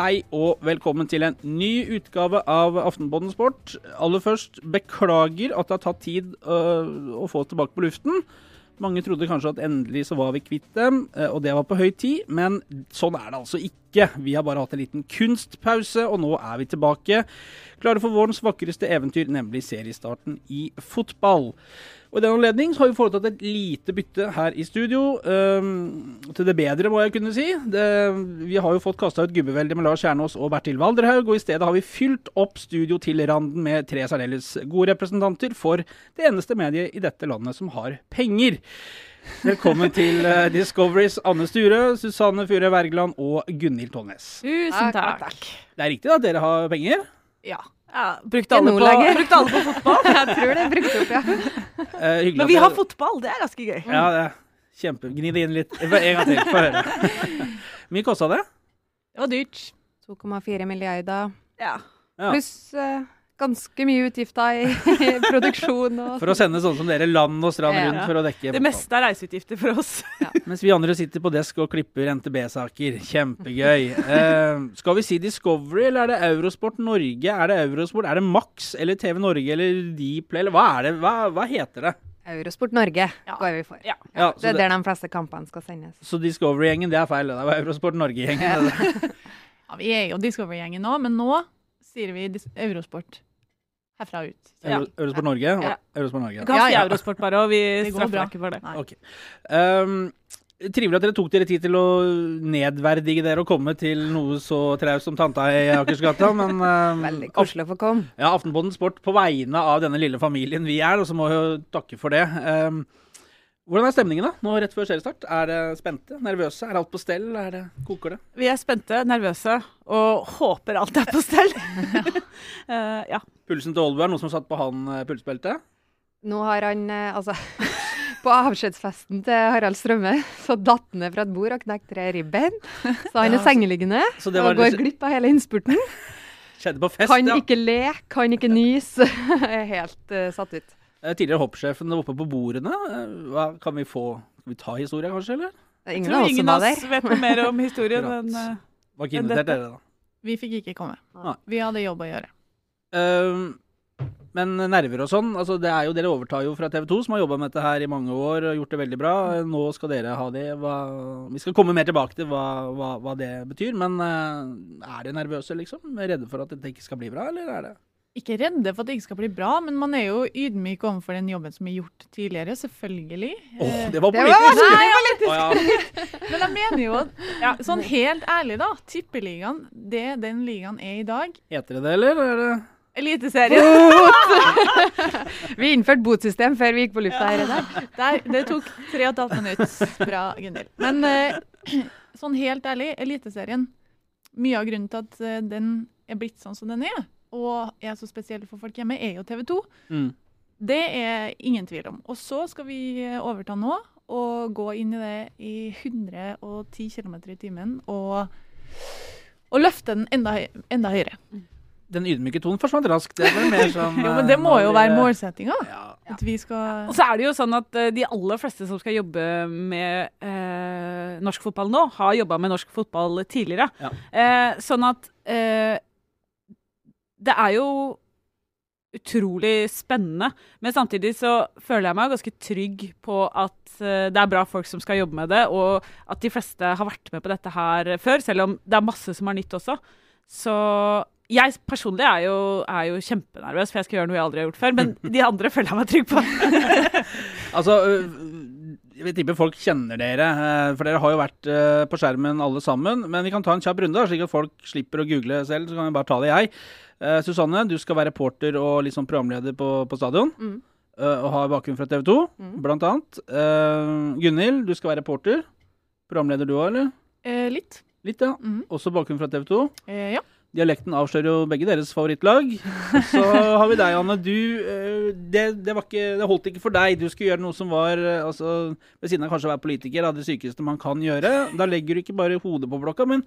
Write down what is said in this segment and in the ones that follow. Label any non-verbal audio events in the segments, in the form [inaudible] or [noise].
hei og velkommen til en ny utgave av Aftenpodden Sport. Aller først, beklager at det har tatt tid øh, å få oss tilbake på luften. Mange trodde kanskje at endelig så var vi kvitt dem, øh, og det var på høy tid. Men sånn er det altså ikke. Vi har bare hatt en liten kunstpause, og nå er vi tilbake. Klare for vårens vakreste eventyr, nemlig seriestarten i fotball. Og I den anledning har vi foretatt et lite bytte her i studio. Um, til det bedre, må jeg kunne si. Det, vi har jo fått kasta ut gubbeveldet med Lars Kjernås og Bertil Valderhaug, og i stedet har vi fylt opp studio til randen med tre særdeles gode representanter for det eneste mediet i dette landet som har penger. Velkommen til [laughs] uh, Discoveries Anne Sture, Susanne Fure Wergeland og Gunhild Tollnes. Tusen takk. Det er riktig at dere har penger? Ja. Ja, brukte, alle på, brukte alle på fotball? [laughs] jeg tror det Brukte opp, ja. Eh, Men vi har fotball, det er ganske gøy. Ja, det er kjempe. Gni det inn litt. En gang til, få høre. Hvor [laughs] mye kosta det? Det var dyrt. 2,4 milliarder. Ja. Ja. Pluss uh, ganske mye utgifter i, [laughs] i produksjon. Og For å sende sånne som dere land og strand Ja. rundt for å dekke Det meste er reiseutgifter for oss. [laughs] Mens vi andre sitter på desk og klipper NTB-saker. Kjempegøy. Eh, skal vi si Discovery, eller er det Eurosport Norge? Er det Eurosport, er det Max eller TV Norge eller Dplay, eller hva er det? Hva, hva heter det? Eurosport Norge Ja. går vi for. Ja. Ja, Det er det, der de fleste kampene skal sendes. så Discovery-gjengen, det er feil. Det var Eurosport Norge-gjengen. Ja, [laughs] vi er jo Discovery-gjengen nå, men nå sier vi Eurosport herfra ut. Ja. Euro, Eurosport Norge? Ja. Eurosport Norge. Ja, ja. Eurosport bare, og vi [laughs] straffer ikke for det. Okay. Ok. Um, trivelig at dere tok dere tid til å nedverdige dere og komme til noe så traust som tanta i Akersgata, [laughs] men um, Veldig koselig å få komme. Ja, Aftenpodden Sport på vegne av denne lille familien vi er, og så må vi jo takke for det. Um, hvordan er stemningen da, nå rett før seriestart? Er det spente? Nervøse? Er alt på stell? Er det, koker det? Vi er spente, nervøse og håper alt er på stell. uh, [laughs] ja. Pulsen til Olbu er noen som satt på han eh, pulsbeltet? Nå har han eh, altså [laughs] På avskjedsfesten til Harald Strømme så datt han ned fra et bord og knekte tre ribbein. Så han er [laughs] sengeliggende Så det var og går glipp av hele innspurten. skjedde på fest, Kan ja. ikke le, kan ikke nyse. [laughs] er helt uh, satt ut. Tidligere hoppsjefen oppe på bordene. Hva kan vi få? Skal vi ta historie, kanskje, eller? Er ingen tror av oss ingen av var oss der. vet noe mer om historien enn Var ikke invitert, dette- dere, da. vi fikk ikke komme. Nei. Vi hadde jobb å gjøre. Ehm, men nerver og sånn, altså det er jo, dere overtar jo fra TV 2, som har jobba med dette her i mange år og gjort det veldig bra. Nå skal dere ha det. Hva, vi skal komme mer tilbake til hva, hva, hva det betyr. Men eh, er dere nervøse, liksom? Redde for at dette ikke skal bli bra, eller er det Ikke redde for at det ikke skal bli bra, men man er jo ydmyk overfor den jobben som er gjort tidligere, selvfølgelig. Åh, oh, det var Det var politisk! Oh, ja. [laughs] Men jeg mener jo at ja, Sånn helt ærlig, da. Tippeligaen, det den ligaen er i dag Heter det det, eller? Er det Eliteserien. [laughs] Vi innførte botsystem før vi gikk på lufta her i dag. Der, det tok 3 15 minutter fra Gunhild. Men eh, sånn helt ærlig, Eliteserien Mye av grunnen til at eh, den er blitt sånn som den er, og er så spesiell for folk hjemme, er jo TV 2. mm. Det er ingen tvil om. Og så skal vi eh, overta nå og gå inn i det i 110 km i timen og, og løfte den enda, enda høyere. Den ydmyke tonen forsvant raskt. Det var mer sånn [laughs] Jo, men det må jo være målsettinga. Ja. At vi skal Og så er det jo sånn at eh, de aller fleste som skal jobbe med eh, norsk fotball nå, har jobba med norsk fotball tidligere. Ja. Eh, sånn at eh, Det er jo utrolig spennende, men samtidig så føler jeg meg ganske trygg på at eh, det er bra folk som skal jobbe med det, og at de fleste har vært med på dette her før, selv om det er masse som er nytt også. Så jeg personlig er jo, er jo kjempenervøs, for jeg skal gjøre noe jeg aldri har gjort før. Men [laughs] de andre føler jeg meg trygg på. [laughs] Altså, øh, jeg vil tippe folk kjenner dere, øh, for dere har jo vært øh, på skjermen alle sammen. Men vi kan ta en kjapp runde, slik at folk slipper å google selv. Så kan vi bare ta det, jeg. Susanne, du skal være reporter og sånn programleder på, på stadion. Mm. og har bakgrunn fra TV 2, Mm. blant annet. Gunhild, du skal være reporter. Programleder du òg, eller? eh, Litt. Litt, ja. Mm. Også bakgrunn fra TV 2. Eh, ja. Dialekten avslører jo begge deres favorittlag. Og så har vi deg, Anne. Du, øh, det, det, var ikke, det holdt ikke for deg. Du skulle gjøre noe som var øh, altså, Ved siden av kanskje å være politiker, det sykeste man kan gjøre. Da legger du ikke bare hodet på blokka, men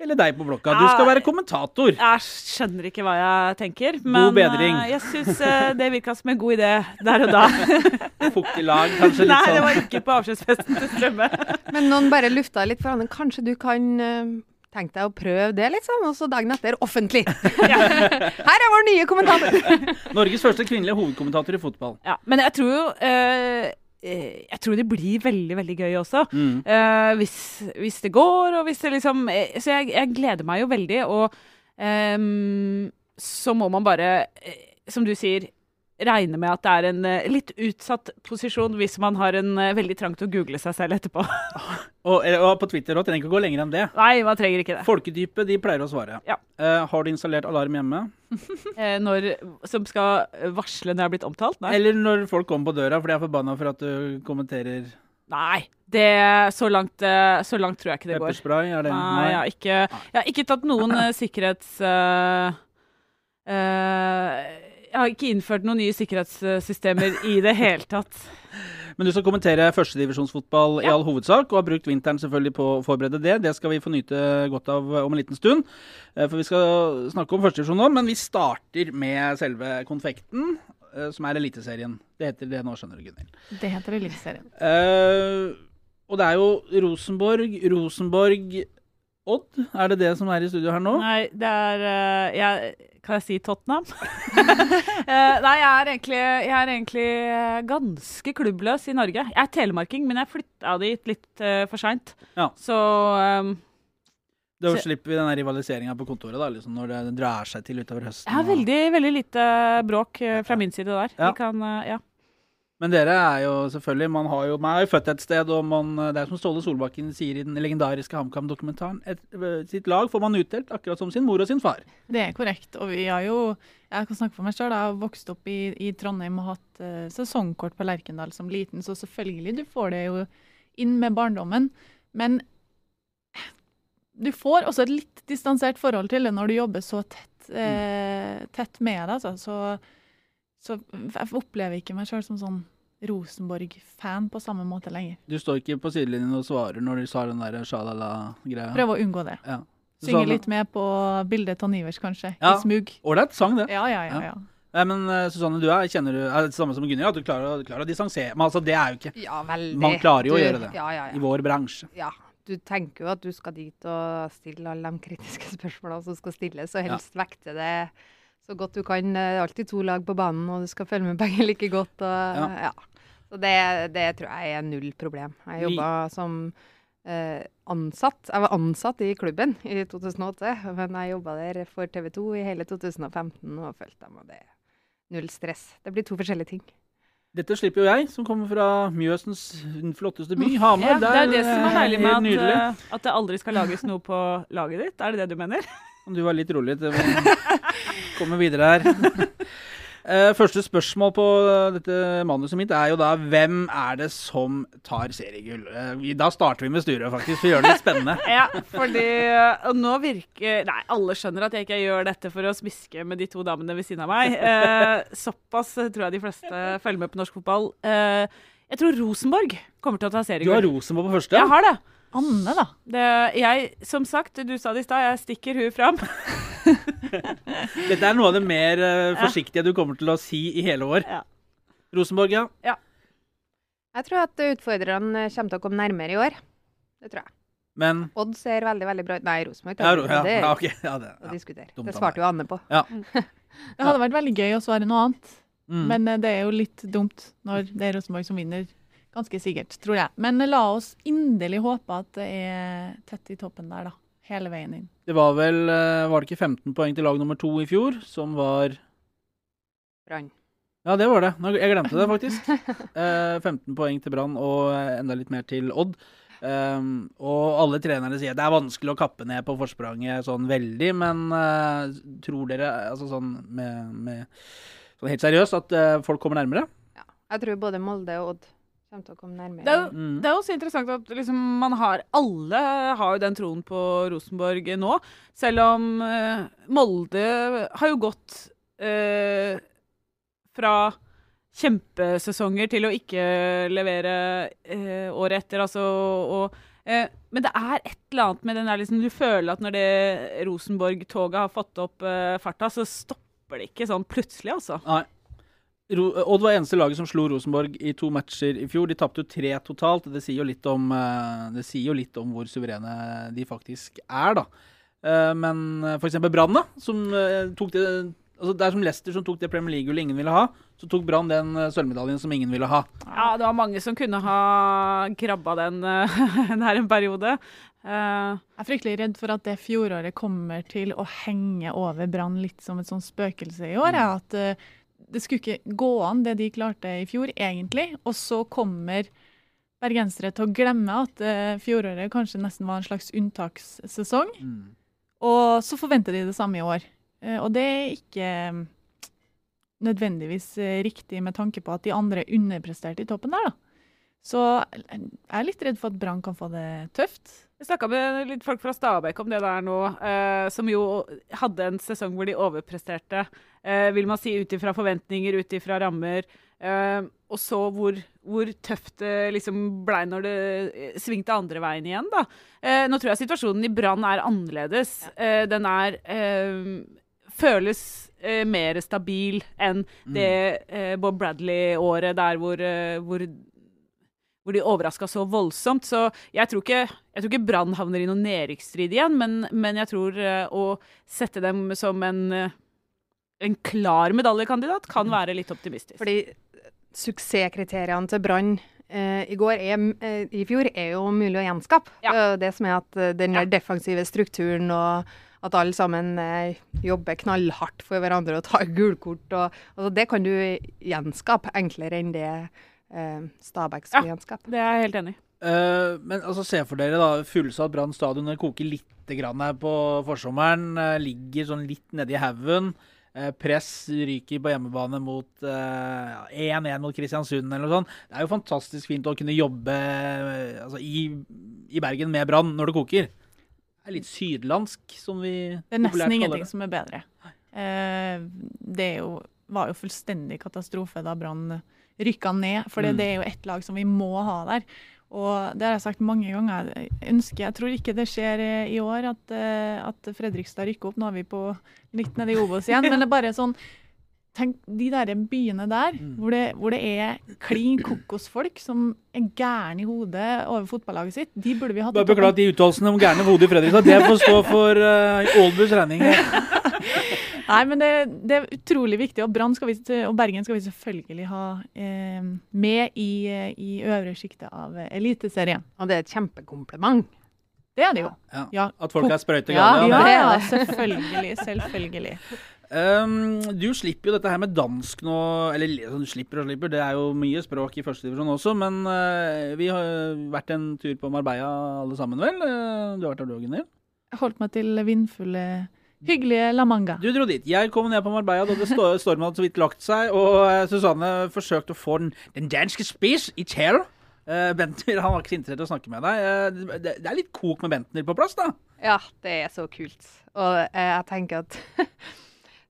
hele deg på blokka. Du skal være kommentator. Jeg skjønner ikke hva jeg tenker, men bedring. eh, jeg syns det virka som en god idé der og da. [laughs] Fuktig lag, kanskje litt Nei, det sånn. var ikke på avskjedsfesten til Strømme. [laughs] Men noen bare lufta litt for Anne. Kanskje du kan eh, tenk deg å prøve det, liksom. Og så dagen etter offentlig. [laughs] Her er vår nye kommentator! [laughs] Norges første kvinnelige hovedkommentator i fotball. Ja, men jeg tror jo eh, eh, Jeg tror det blir veldig, veldig gøy også. Mm. Uh, hvis, hvis det går, og hvis det liksom Så jeg, jeg gleder meg jo veldig, og um, så må man bare, som du sier, regne med at det er en eh, litt utsatt posisjon hvis man har en eh, veldig trang til å google seg selv etterpå. [laughs] Og, og på Twitter òg, trenger ikke å gå lenger enn det. Nei, man trenger ikke det. Folkedypet de pleier å svare. Ja. Uh, har du installert alarm hjemme? [laughs] Når, som skal varsle når jeg har blitt omtalt? Nei. Eller når folk kommer på døra for de er forbanna for at du kommenterer Nei. Det, så, langt, så langt tror jeg ikke det går. pepperspray? Er det? Nei, jeg har ikke, jeg har ikke tatt noen sikkerhets... Uh, eh, jeg har ikke innført noen nye sikkerhetssystemer i det hele tatt. Men du skal kommentere førstedivisjonsfotball i all hovedsak, og har brukt vinteren selvfølgelig på å forberede det. Det skal vi få nyte godt av om en liten stund. Eh, For vi skal snakke om førstedivisjon nå, men vi starter med selve konfekten, eh, som er Eliteserien. Det heter det nå, skjønner du, Gunhild. Det heter Eliteserien. Uh, og det er jo Rosenborg, Rosenborg, Odd. Er det det som er i studio her nå? Nei, det er uh, jeg, Kan jeg si Tottenham? [laughs] Eh, nei, jeg er, egentlig, jeg er egentlig eh, ganske klubbløs i Norge. Jeg er telemarking, men jeg flytta dit litt uh, for seint. Ja. Så um, Da slipper vi den rivaliseringa på kontoret, da, liksom, når det drar seg til utover høsten. har veldig, veldig lite bråk fra min side der. Ja. Vi kan, uh, ja. Men dere er jo selvfølgelig Man, har jo, man er jo født et sted, og man, det er som Ståle Solbakken sier i den legendariske HamKam-dokumentaren. øh, Sitt lag får man utdelt akkurat som sin mor og sin far. Det er korrekt. Og vi har jo Jeg kan snakke for meg sjøl. Jeg har vokst opp i, i Trondheim og hatt uh, sesongkort på Lerkendal som liten, så selvfølgelig, du får det jo inn med barndommen. Men du får også et litt distansert forhold til det når du jobber så tett, eh, tett med det. Altså. Så, så jeg opplever ikke meg sjøl som sånn Rosenborg-fan på samme måte lenger. Du står ikke på sidelinjen og svarer når de svarer den der sjalala-greia. Prøver å unngå det. Ja. Synge litt med på bildet av Nivers, kanskje. Ja. I smug. Ålreit sang, det. Ja, ja, ja. Ja. ja. Men eh, Susanne, du er, kjenner du, er det samme som Gunhild, at du klarer, å- klarer å distansere Men altså, det er jo ikke Ja, veldig. Man klarer jo å gjøre det. Ja, ja, ja. i vår bransje. ja. Du tenker jo at du skal dit og stille alle de kritiske spørsmålene som skal stilles, og helst vekte det så godt du kan. Det er alltid to lag på banen, og du skal følge med begge like godt. Og, Ja. Så det, det tror jeg er null problem. Jeg jobba som eh, ansatt. Jeg var ansatt i klubben i 2008, men jeg jobba der for TV 2 i hele 2015 og følte at det er null stress. Det blir to forskjellige ting. Dette slipper jo jeg, som kommer fra Mjøsens flotteste by, [laughs] Hamar. Ja, det er det som er deilig med at, eh, at det aldri skal lages noe på laget ditt. Er det det du mener? Om du var litt rolig til å komme videre her. [laughs] Eh, første spørsmål på dette manuset mitt er jo da hvem er det som tar seriegull? Eh, da starter vi med Sturø, faktisk, for å gjøre det litt spennende. [laughs] Ja, fordi nå virker Nei, alle skjønner at jeg ikke gjør dette for å smiske med de to damene ved siden av meg. Eh, [laughs] såpass eh, tror jeg de fleste følger med på norsk fotball. Eh, jeg tror Rosenborg kommer til å ta Du har. Rosenborg på første? Jeg har det. Anne, da. det. Jeg, som sagt, du sa det i stad, jeg stikker hun fram. [laughs] Dette er noe av det mer uh, forsiktige du kommer til å si i hele år. Ja. Rosenborg, ja. Jeg tror at utfordrerne kommer til å komme nærmere i år. Det tror jeg. Men Odd ser veldig veldig bra ut. Nei, Rosenborg ja, ja, Det ja, er. Ja, det, å ja. diskutere. Dumt Det svarte jo Anne på. [laughs] Det hadde vært veldig gøy å svare noe annet, Mm. men eh, det er jo litt dumt når det er Rosenborg som vinner. Ganske sikkert, tror jeg. Men eh, la oss inderlig håpe at det er tett i toppen der, da. Hele veien inn. Det var vel eh, Var det ikke 15 poeng til lag nummer to i fjor, som var Brann. Ja, det var det. Jeg glemte det, faktisk. [laughs] Eh, 15 poeng til Brann og eh, enda litt mer til Odd. Um, og alle trenerne sier det er vanskelig å kappe ned på forspranget sånn veldig, men uh, tror dere, altså sånn med, med sånn helt seriøst, at uh, folk kommer nærmere? Jeg tror både Molde og Odd kommer til å komme nærmere. Det er jo Mm. Det er også interessant at liksom, man har Alle har jo den troen på Rosenborg nå. Selv om eh, Molde har jo gått eh, fra kjempesesonger til å ikke levere eh, året etter. Altså, og, eh, men det er et eller annet med den der liksom, Du føler at når det Rosenborg-toget har fått opp eh, farta, så stopper det ikke sånn plutselig, altså. Nei. Odd var eneste laget som slo Rosenborg i to matcher i fjor. De tapte jo tre totalt. Det sier jo litt om, eh, det sier jo litt om hvor suverene de faktisk er, da. Eh, Men f.eks. for eksempel Brann, da, som eh, tok det Altså Det er som Leicester som tok det Premier League-gullet ingen ville ha. Så tok Brann den eh, sølvmedaljen som ingen ville ha. Ja, det var mange som kunne ha krabba den eh, [laughs] der en periode. Eh, Jeg er fryktelig redd for at det fjoråret kommer til å henge over Brann litt som et sånt spøkelse i år. Mm. At eh, det skulle ikke gå an, det de klarte i fjor, egentlig. Og så kommer bergensere til å glemme at uh, fjoråret kanskje nesten var en slags unntakssesong. Mm. Og så forventer de det samme i år. Uh, Og det er ikke mm, nødvendigvis eh, riktig med tanke på at de andre underpresterte i toppen der, da. Så jeg er litt redd for at Brann kan få det tøft. Jeg snakka med litt folk fra Stabæk om det der nå, eh, som jo hadde en sesong hvor de overpresterte, eh, vil man si, ut ifra forventninger, ut ifra rammer. Eh, og så hvor, hvor tøft det liksom blei når det eh, svingte andre veien igjen, da. Eh, nå tror jeg situasjonen i Brann er annerledes. Eh, den er føles mer stabil enn det eh, Bob Bradley-året der hvor, hvor hvor de overraska så voldsomt. Så jeg tror ikke, jeg tror ikke Brann havner i noen nedrykksstrid igjen, men, men jeg tror eh, å sette dem som en, eh, en klar medaljekandidat kan være litt optimistisk. Fordi suksesskriteriene til Brann eh, i er, eh, i fjor er jo mulig å gjenskape. Ja. Det som er at eh, den der Ja. defensive strukturen og at alle sammen eh, jobber knallhardt for hverandre og tar gulkort. Og, altså det kan du gjenskape enklere enn det eh, Stabæks skulle Ja, Det er jeg helt enig i. Uh, men altså, se for dere da fullsatt Brann stadion. Det koker litt grann her på forsommeren. Uh, ligger sånn litt nedi haugen. Uh, press ryker på hjemmebane mot eh, 1-1 mot Kristiansund eller noe sånt. Det er jo fantastisk fint å kunne jobbe altså, i, i Bergen med Brann når det koker. Det er litt sydlandsk, som vi Det er nesten ingenting som er bedre. Eh, det er jo, var jo fullstendig katastrofe da Brann rykka ned, for Mm. det er jo ett lag som vi må ha der. Og det har jeg sagt mange ganger. Jeg ønsker, jeg tror ikke det skjer eh, i år at, eh, at Fredrikstad rykker opp. Nå er vi på litt nede i Obos igjen, [laughs] men det er bare sånn Tenk de der byene der, Mm. hvor, det, hvor det er klin kokosfolk som er gærne i hodet over fotballaget sitt. De burde vi hatt Bare beklager de uttalelsene om gærne hodet i Fredrikstad. Det får stå for uh, Aalbus regning. [laughs] Nei, men det, det er utrolig viktig, og, Brann skal vi, og Bergen skal vi selvfølgelig ha eh, med i, i øvre sjiktet av Eliteserien. Og det er et kjempekompliment. Det er det jo. Ja. Ja, At folk er sprøyte Ja, gale. ja, det ja selvfølgelig. Selvfølgelig. Um, du slipper jo dette her med dansk nå Eller altså, du slipper og slipper, det er jo mye språk i førstedivisjon også. Men uh, vi har vært en tur på Marbella alle sammen, vel? Eh, du har vært der du òg, Gunhild? Jeg holdt meg til vindfulle, hyggelige La Manga. Du dro dit. Jeg kom ned på Marbella da det stormen hadde så vidt lagt seg, og eh, Susanne forsøkte å få den, den danske spiss i chair. Uh, Bentner han var ikke så interessert i å snakke med deg. Uh, det, det er litt kok med Bentner på plass, da. Ja, det er så kult. Og uh, jeg tenker at [laughs]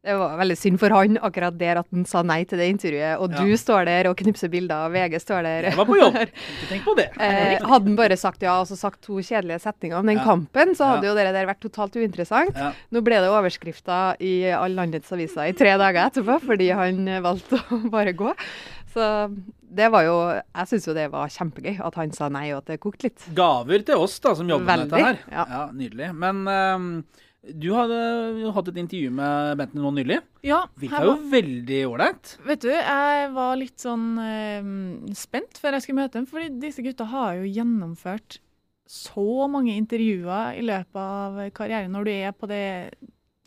det var veldig synd for han akkurat der at han sa nei til det intervjuet. Og Ja. du står der og knipser bilder, og VG står der. Jeg var på jobb. [laughs] Ikke tenk på det. Eh, hadde han bare sagt ja og så sagt to kjedelige setninger om den Ja. kampen, så hadde Ja. jo det der vært totalt uinteressant. Nå ble det overskrifter i alle landets aviser i tre dager etterpå, fordi han valgte å bare gå. Så det var jo Jeg syns jo det var kjempegøy at han sa nei, og at det kokte litt. Gaver til oss da, som jobber med dette her. ja. Nydelig. Men ehm, du hadde jo hatt et intervju med Benten nå nylig. Ja, Virka jo veldig ålreit. vet du, jeg var litt sånn eh, spent før jeg skulle møte dem, fordi disse gutta har jo gjennomført så mange intervjuer i løpet av karrieren når du er på det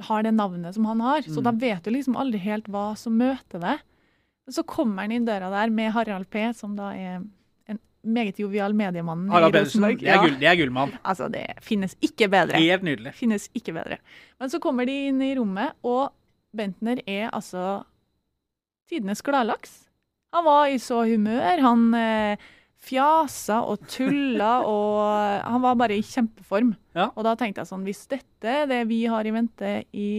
har det navnet som han har. Så Mm. da vet du liksom aldri helt hva som møter deg. Så kommer han inn døra der med Harald P., som da er meget jovial mediemann i. Rosenborg. Det er, gull, det er gullmann. Altså, det finnes ikke bedre. Helt nydelig. Finnes ikke bedre. Men så kommer de inn i rommet, og Bentner er altså tidenes gladlaks. Han var i så humør. Han eh, fjasa og tulla, [laughs] og han var bare i kjempeform. Ja. Og da tenkte jeg sånn, hvis dette er det vi har i vente i,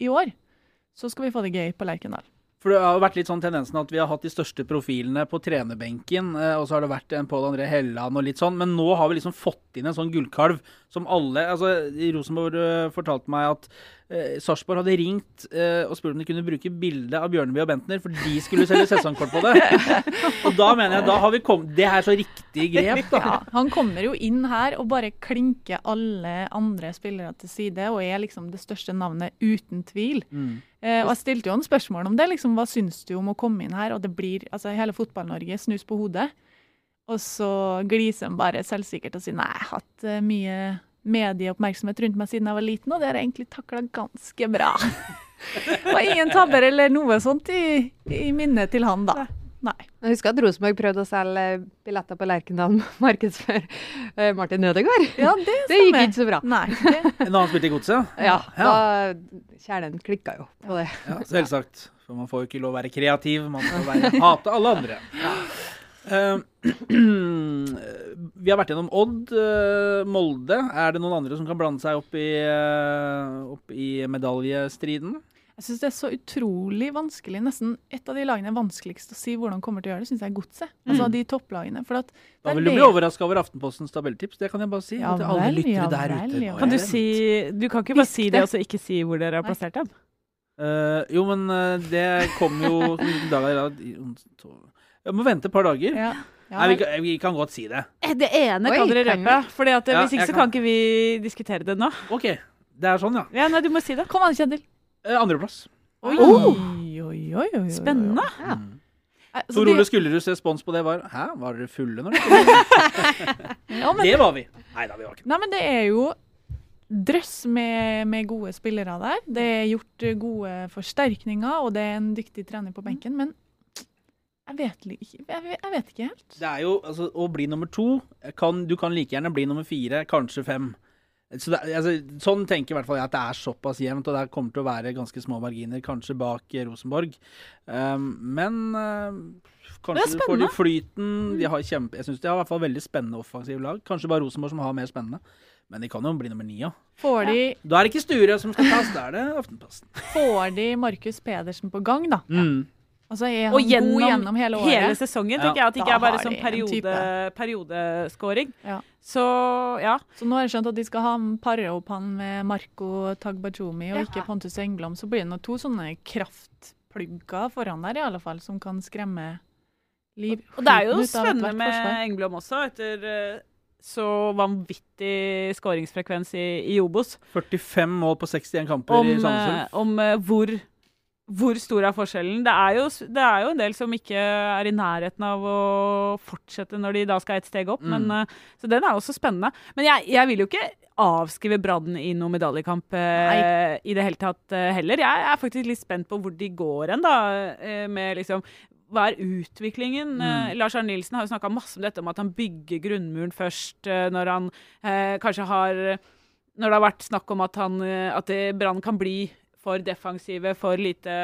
i år, så skal vi få det gøy på Lerkendal. For det har jo vært litt sånn tendensen at vi har hatt de største profilene på trenerbenken, eh, og så har det vært en Pål André Helland og litt sånn, men nå har vi liksom fått inn en sånn gullkalv som alle Altså, Rosenborg eh, fortalte meg at eh, Sarpsborg hadde ringt eh, og spurt om de kunne bruke bilde av Bjørneby og Bentner, for de skulle selge sesongkort på det. [laughs] og da mener jeg, da har vi kommet Det er så riktig grep, da. Ja, han kommer jo inn her og bare klinker alle andre spillere til side, og er liksom det største navnet uten tvil. Mm. Eh, og jeg stilte jo han spørsmål om det. liksom, Hva syns du om å komme inn her? Og det blir altså hele Fotball-Norge snus på hodet. Og så gliser han bare selvsikkert og sier nei, jeg har hatt eh, mye medieoppmerksomhet rundt meg siden jeg var liten, og det har jeg egentlig takla ganske bra. [laughs] og ingen tabber eller noe sånt i, i minnet til han, da. Nei. Jeg husker at Rosenborg prøvde å selge billetter på Lerkendal [laughs] markedsfør uh, Martin Ødegaard. Ja, det [laughs] Det gikk ikke så bra. Nei, [laughs] det, Når han spilte i Godset? Ja, Ja. da Kjernen klikka jo på det. Ja, selvsagt. For man får jo ikke lov å være kreativ. Man får være, hate alle andre. Uh, [clears throat] vi har vært gjennom Odd, uh, Molde. Er det noen andre som kan blande seg opp i, uh, opp i medaljestriden? Jeg syns det er så utrolig vanskelig. Nesten et av de lagene er vanskeligst å si hvordan kommer til å gjøre det, syns jeg er Godset. Altså Mm. de topplagene. For at Da vil du bli overraska over Aftenpostens tabelltips. Det kan jeg bare si. Ja til alle lyttere ja der vel, ute. ja Kan du si Du kan ikke bare si det, det. og så ikke si hvor dere har plassert dem? Uh, jo, men uh, det kommer jo? [laughs] Jeg må vente et par dager. ja, ja, Nei, vi, kan, vi kan godt si det. Eh, Det ene Oi, kan dere røpe. Fordi at, eh, Ja, Hvis ikke så kan. kan ikke vi diskutere det nå. OK. Det er sånn, ja. Ja, nei, Du må si det. Kom an, Kjetil. Eh, Andreplass. Oi, Oh. oi, oi, oi, oi. Spennende. Ja. Mm. Eh, så Tor Ole Skulleruds respons på det var Hæ, var dere fulle når dere [laughs] Ja, men, Det var vi. Nei da, vi var ikke det. nei, men det er jo drøss med, med gode spillere der. Det er gjort eh, gode forsterkninger, og det er en dyktig trener på benken. Men jeg vet, ikke, jeg, vet- jeg vet ikke helt. Det er jo altså, Å bli nummer to kan, Du kan like gjerne bli nummer fire, kanskje fem. Så det, altså, sånn tenker i hvert fall jeg at det er såpass jevnt, og det kommer til å være ganske små marginer, kanskje bak Rosenborg. Um, men uh, kanskje er får de flyten. De har kjempe, jeg syns de har i hvert fall veldig spennende offensive lag. Kanskje bare Rosenborg som har mer spennende. Men de kan jo bli nummer ni ja. Får de, Da er det ikke Sture som skal tas, da er det Aftenposten. får de Markus Pedersen på gang, da? Mm. Altså Er han Og gjennom, god gjennom hele året? hele sesongen, Ja. tenker jeg. At det ikke er bare sånn periode, periodeskåring. Ja. Så ja. Så nå har jeg skjønt at de skal ha pare opp han med Marco Tagbajumi og Ja. ikke Pontus Engblom. Så blir det nå to sånne kraftplugger foran der, i alle fall, som kan skremme liv. Og det er jo spennende med forsvar. Engblom også, etter eh, så vanvittig skåringsfrekvens i, i Obos. 45 mål på 61 kamper Om, i eh, Sandnes Ulf. om eh, hvor, hvor stor er forskjellen. Det er, jo, det er jo en del som ikke er i nærheten av å fortsette når de da skal et steg opp. Mm. Men, eh, så den er også spennende. Men jeg, jeg vil jo ikke avskrive Brann i noen medaljekamp eh, i det hele tatt eh, heller. Jeg er faktisk litt spent på hvor de går hen, da. eh, med liksom hva er utviklingen? Mm. Eh, Lars Arne Nilsen har jo snakka masse om dette om at han bygger grunnmuren først, eh, når han kanskje har Når det har vært snakk om at, han, at Brann kan bli for defensive, for lite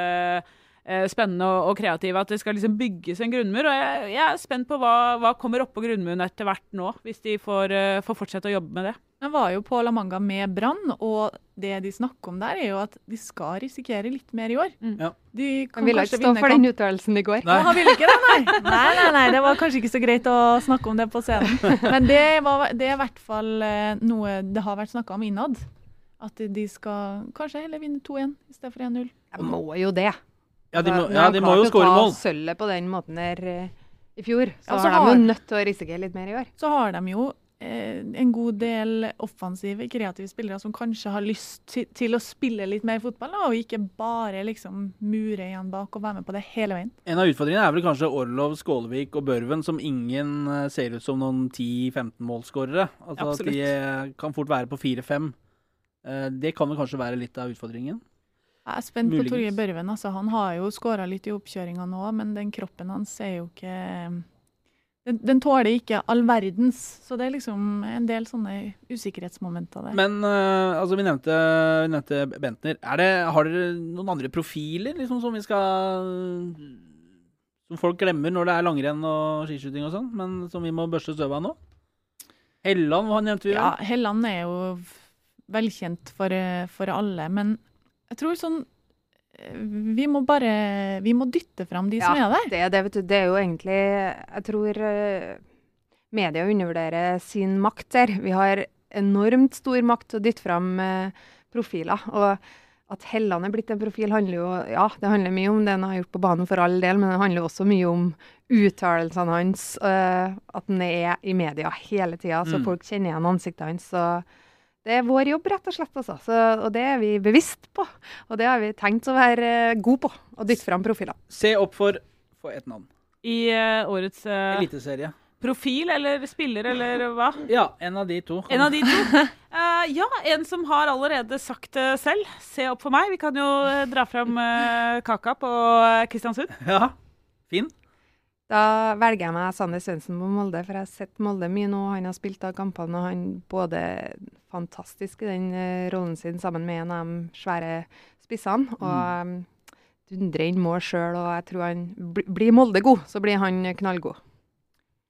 eh, spennende og, og kreative. At det skal liksom bygges en grunnmur. Og jeg, jeg er spent på hva, hva kommer oppå grunnmuren etter hvert nå, hvis de får, eh, får fortsette å jobbe med det. Jeg var jo på La Manga med Brann, og det de snakker om der, er jo at de skal risikere litt mer i år. Mm. Ja. De kan Han ville ikke stå for den uttalelsen i går. Nei. Han ville ikke det, nei. [laughs] nei. Nei, nei, det var kanskje ikke så greit å snakke om det på scenen. [laughs] Men det, var, det er i hvert fall eh, noe det har vært snakka om innad. At de skal kanskje heller vinne 2-1 i stedet for 1-0. De må jo det. Ja, de må, ja, de må jo skåre mål. sølvet på den måten der eh, i fjor, så, Ja, så har de jo nødt til å risikere litt mer i år. Så har de jo eh, en god del offensive, kreative spillere som kanskje har lyst til, til å spille litt mer fotball, da, og ikke bare liksom mure igjen bak og være med på det hele veien. En av utfordringene er vel kanskje Orlov, Skålevik og Børven, som ingen eh, ser ut som noen 10-15 målskårere. Altså at Absolutt. de eh, kan fort være på 4-5. Eh, Det kan vel kanskje være litt av utfordringen. Jeg er spent Muligens. på Torgeir Børven. Altså, han har jo skåra litt i oppkjøringa nå, men den kroppen hans er jo ikke den, den tåler ikke all verdens. Så det er liksom en del sånne usikkerhetsmomenter der. Men uh, altså, vi nevnte, vi nevnte Bentner. Er det, har dere noen andre profiler liksom, som vi skal Som folk glemmer når det er langrenn og skiskyting og sånn, men som vi må børste støvet av nå? Helland hva nevnte vi? Ja, Helland er jo velkjent for, eh, for alle, men jeg tror sånn eh, vi må bare Vi må dytte fram de som er der. Det er det, vet du. Det er jo egentlig Jeg tror eh, media undervurderer sin makt der. Vi har enormt stor makt til å dytte fram profiler. Og at Helland er blitt en profil, handler jo Ja, det handler mye om det han har gjort på banen for all del, men det handler også mye om uttalelsene hans. at han er i media hele tida, så Mm. folk kjenner igjen ansiktet hans. Så det er vår jobb, rett og slett. Altså. Så, og det er vi bevisst på. Og det har vi tenkt å være eh, gode på. Å dytte fram profiler. Se opp for, for et navn. I uh, årets uh, Eliteserie. profil eller spiller eller hva? Ja, en av de to. En av de to. Uh, [laughs] ja, en som har allerede sagt det selv. Se opp for meg. Vi kan jo dra fram kaka på Kristiansund. Ja, fin. Da velger jeg meg Sander Svendsen på Molde, for jeg har sett Molde mye nå. Han har spilt av kampene, og han både fantastisk i den eh, rollen sin sammen med en av de svære spissene. Og mm. dundrer inn mål sjøl, og jeg tror han Blir Molde god, så blir han knallgod.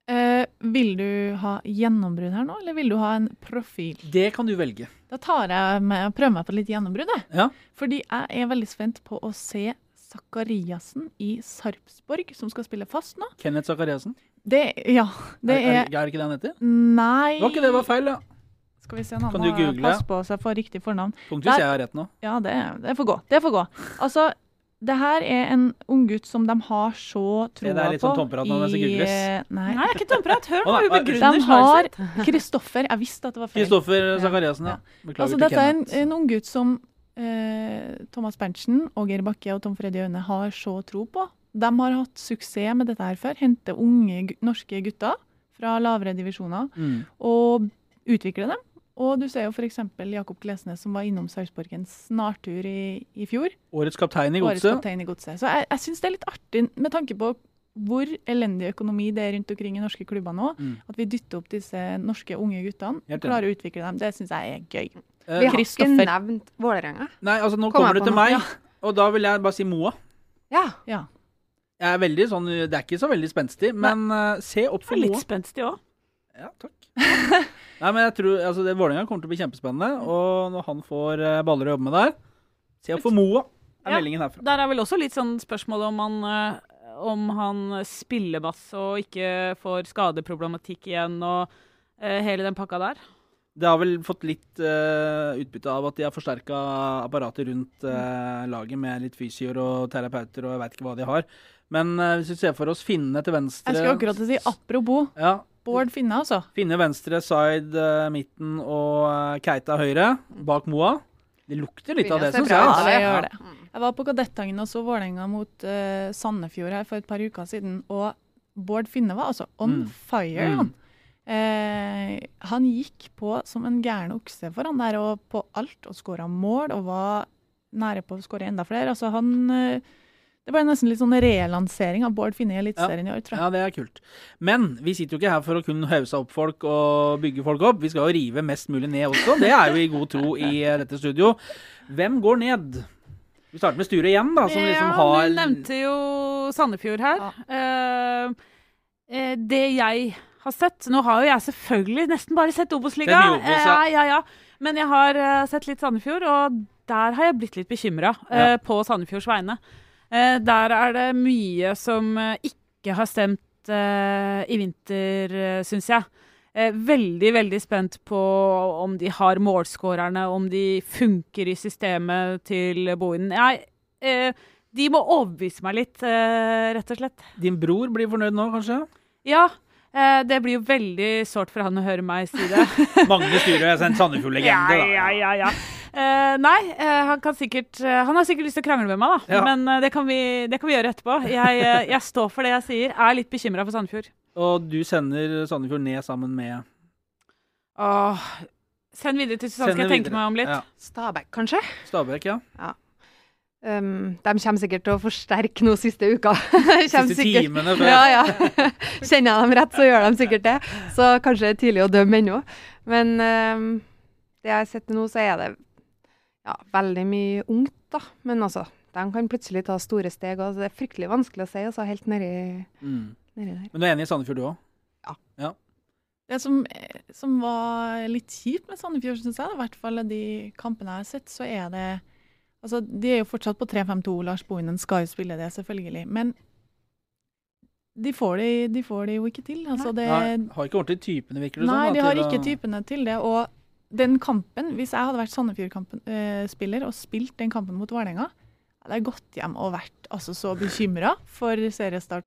Eh, vil du ha gjennombrudd her nå, eller vil du ha en profil? Det kan du velge. Da tar jeg med, prøver meg på litt gjennombrudd. jeg. Ja. Fordi jeg er veldig spent på å se Zakariassen i Sarpsborg, som skal spille fast nå. Kenneth Zakariassen. Det, ja, det er, er er, er ikke det han heter? Nei Var ikke det var feil, da? Skal vi se, han Kan du google? Pass på så jeg får riktig fornavn. Punktus, jeg har rett nå. Ja, det, det får gå. Det får gå. Altså, det her er en unggutt som de har så troa på. det er litt sånn tomprat nå mens det googles. Nei. Nei, det er ikke tomprat. Hør nå, hun begrunner De har. Kristoffer Jeg visste at det var feil. Kristoffer Ja. Zakariassen, ja. Ja. Beklager Altså, til dette er en, en unggutt som Thomas Berntsen, og Geir Bakke og Tom Freddy Aune har så tro på. De har hatt suksess med dette her før. Hente unge norske gutter fra lavere divisjoner Mm. og utvikle dem. Og du ser jo f.eks. Jakob Glesnes som var innom Sarpsborgens snartur i, i fjor. Årets kaptein i Årets kaptein i godset. Så jeg, jeg syns det er litt artig med tanke på hvor elendig økonomi det er rundt omkring i norske klubber nå. Mm. At vi dytter opp disse norske unge guttene og klarer å utvikle dem. Det syns jeg er gøy. Uh, Vi har ikke nevnt Vålerenga. Nei, altså nå Kom kommer du til meg, Ja. og da vil jeg bare si Moa. Ja. Ja. Jeg er veldig sånn, Det er ikke så veldig spenstig, men uh, se opp for Moa. Litt spenstig òg. Ja, takk. [laughs] Nei, men jeg tror altså, det Vålerenga kommer til å bli kjempespennende, og når han får uh, baller å jobbe med der Se opp for Moa, er Ja. meldingen herfra. Der er vel også litt sånn spørsmål om han, om han spiller masse og ikke får skadeproblematikk igjen og uh, hele den pakka der. Det har vel fått litt uh, utbytte av at de har forsterka apparatet rundt uh, laget med litt fysioer og terapeuter og jeg veit ikke hva de har. Men uh, hvis vi ser for oss Finne til venstre Jeg skulle akkurat si apropos Ja, Bård Finne, altså. Finne venstre, side midten og Keita høyre bak Moa. Det lukter litt av det, syns jeg. Ja, jeg, det gjør det. Jeg var på Kadettangen og så Vålerenga mot uh, Sandefjord her for et par uker siden, og Bård Finne var altså on Mm. fire, Mm. han. Eh, han gikk på som en gæren okse for han der, og på alt, og skåra mål, og var nære på å skåre enda flere. Altså, han eh, Det ble nesten litt sånn relansering av Bård Finne i Eliteserien i år, tror jeg. Ja, det er kult. Men vi sitter jo ikke her for å kun hause opp folk og bygge folk opp. Vi skal jo rive mest mulig ned også. Det er jo i god tro i eh, dette studio. Hvem går ned? Vi starter med Sture igjen, da, som liksom ja, har Du nevnte jo Sandefjord her. Ja. eh, det jeg har sett Nå har jo jeg selvfølgelig nesten bare sett Obos-ligaen. Obos, ja. Eh, ja, ja. Men jeg har eh, sett litt Sandefjord, og der har jeg blitt litt bekymra Ja. på Sandefjords vegne. Eh, der er det mye som eh, ikke har stemt eh, i vinter, syns jeg. Eh, veldig, veldig spent på om de har målskårerne, om de funker i systemet til Bohinen. Jeg, eh, de må overbevise meg litt, rett og slett. Din bror blir fornøyd nå, kanskje? Ja, det blir jo veldig sårt for han å høre meg si det. [laughs] Magne Styrer er en Sandefjord-legende, da. ja, ja, ja. Eh, nei, uh, han kan sikkert uh, Han har sikkert lyst til å krangle med meg, da. Ja. Men det, kan vi, det kan vi gjøre etterpå. Jeg, jeg står for det jeg sier. Er litt bekymra for Sandefjord. Og du sender Sandefjord ned sammen med Åh, send videre til Susanne, skal jeg tenke meg om litt. Ja. Stabæk, kanskje? Stabæk, ja. Um, de kommer sikkert til å forsterke noe siste uka. [laughs] Siste sikkert- timene før. Ja, ja. [laughs] Kjenner jeg dem rett, så gjør de sikkert det. Så kanskje det er tidlig å dømme ennå. Men um, det jeg har sett nå, så er det ja, veldig mye ungt, da. Men altså, de kan plutselig ta store steg. Og det er fryktelig vanskelig å si, altså, helt nedi, Mm. nedi der. Men du er enig i Sandefjord, du òg? Det som, som var litt kjipt med Sandefjord, syns jeg, i hvert fall de kampene jeg har sett, så er det Altså, De er jo fortsatt på 3-5-2. Lars Bohinen skal jo spille det, selvfølgelig. Men de får det, de får det jo ikke til. Altså, det, Nei, har ikke ordentlig typene, virker det Nei, som. de har ikke typene til det. Og den kampen, hvis jeg hadde vært Sandefjord-spiller og spilt den kampen mot Vålerenga, hadde jeg gått hjem og vært altså, så bekymra for seriestart.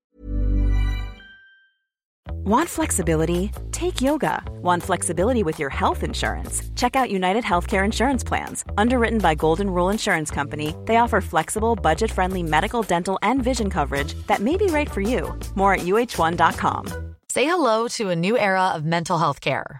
Want flexibility? Take yoga. Want flexibility with your health insurance? Check out United Healthcare Insurance Plans. Underwritten by Golden Rule Insurance Company, they offer flexible, budget friendly medical, dental, and vision coverage that may be right for you. More at uh1.com. Say hello to a new era of mental health care.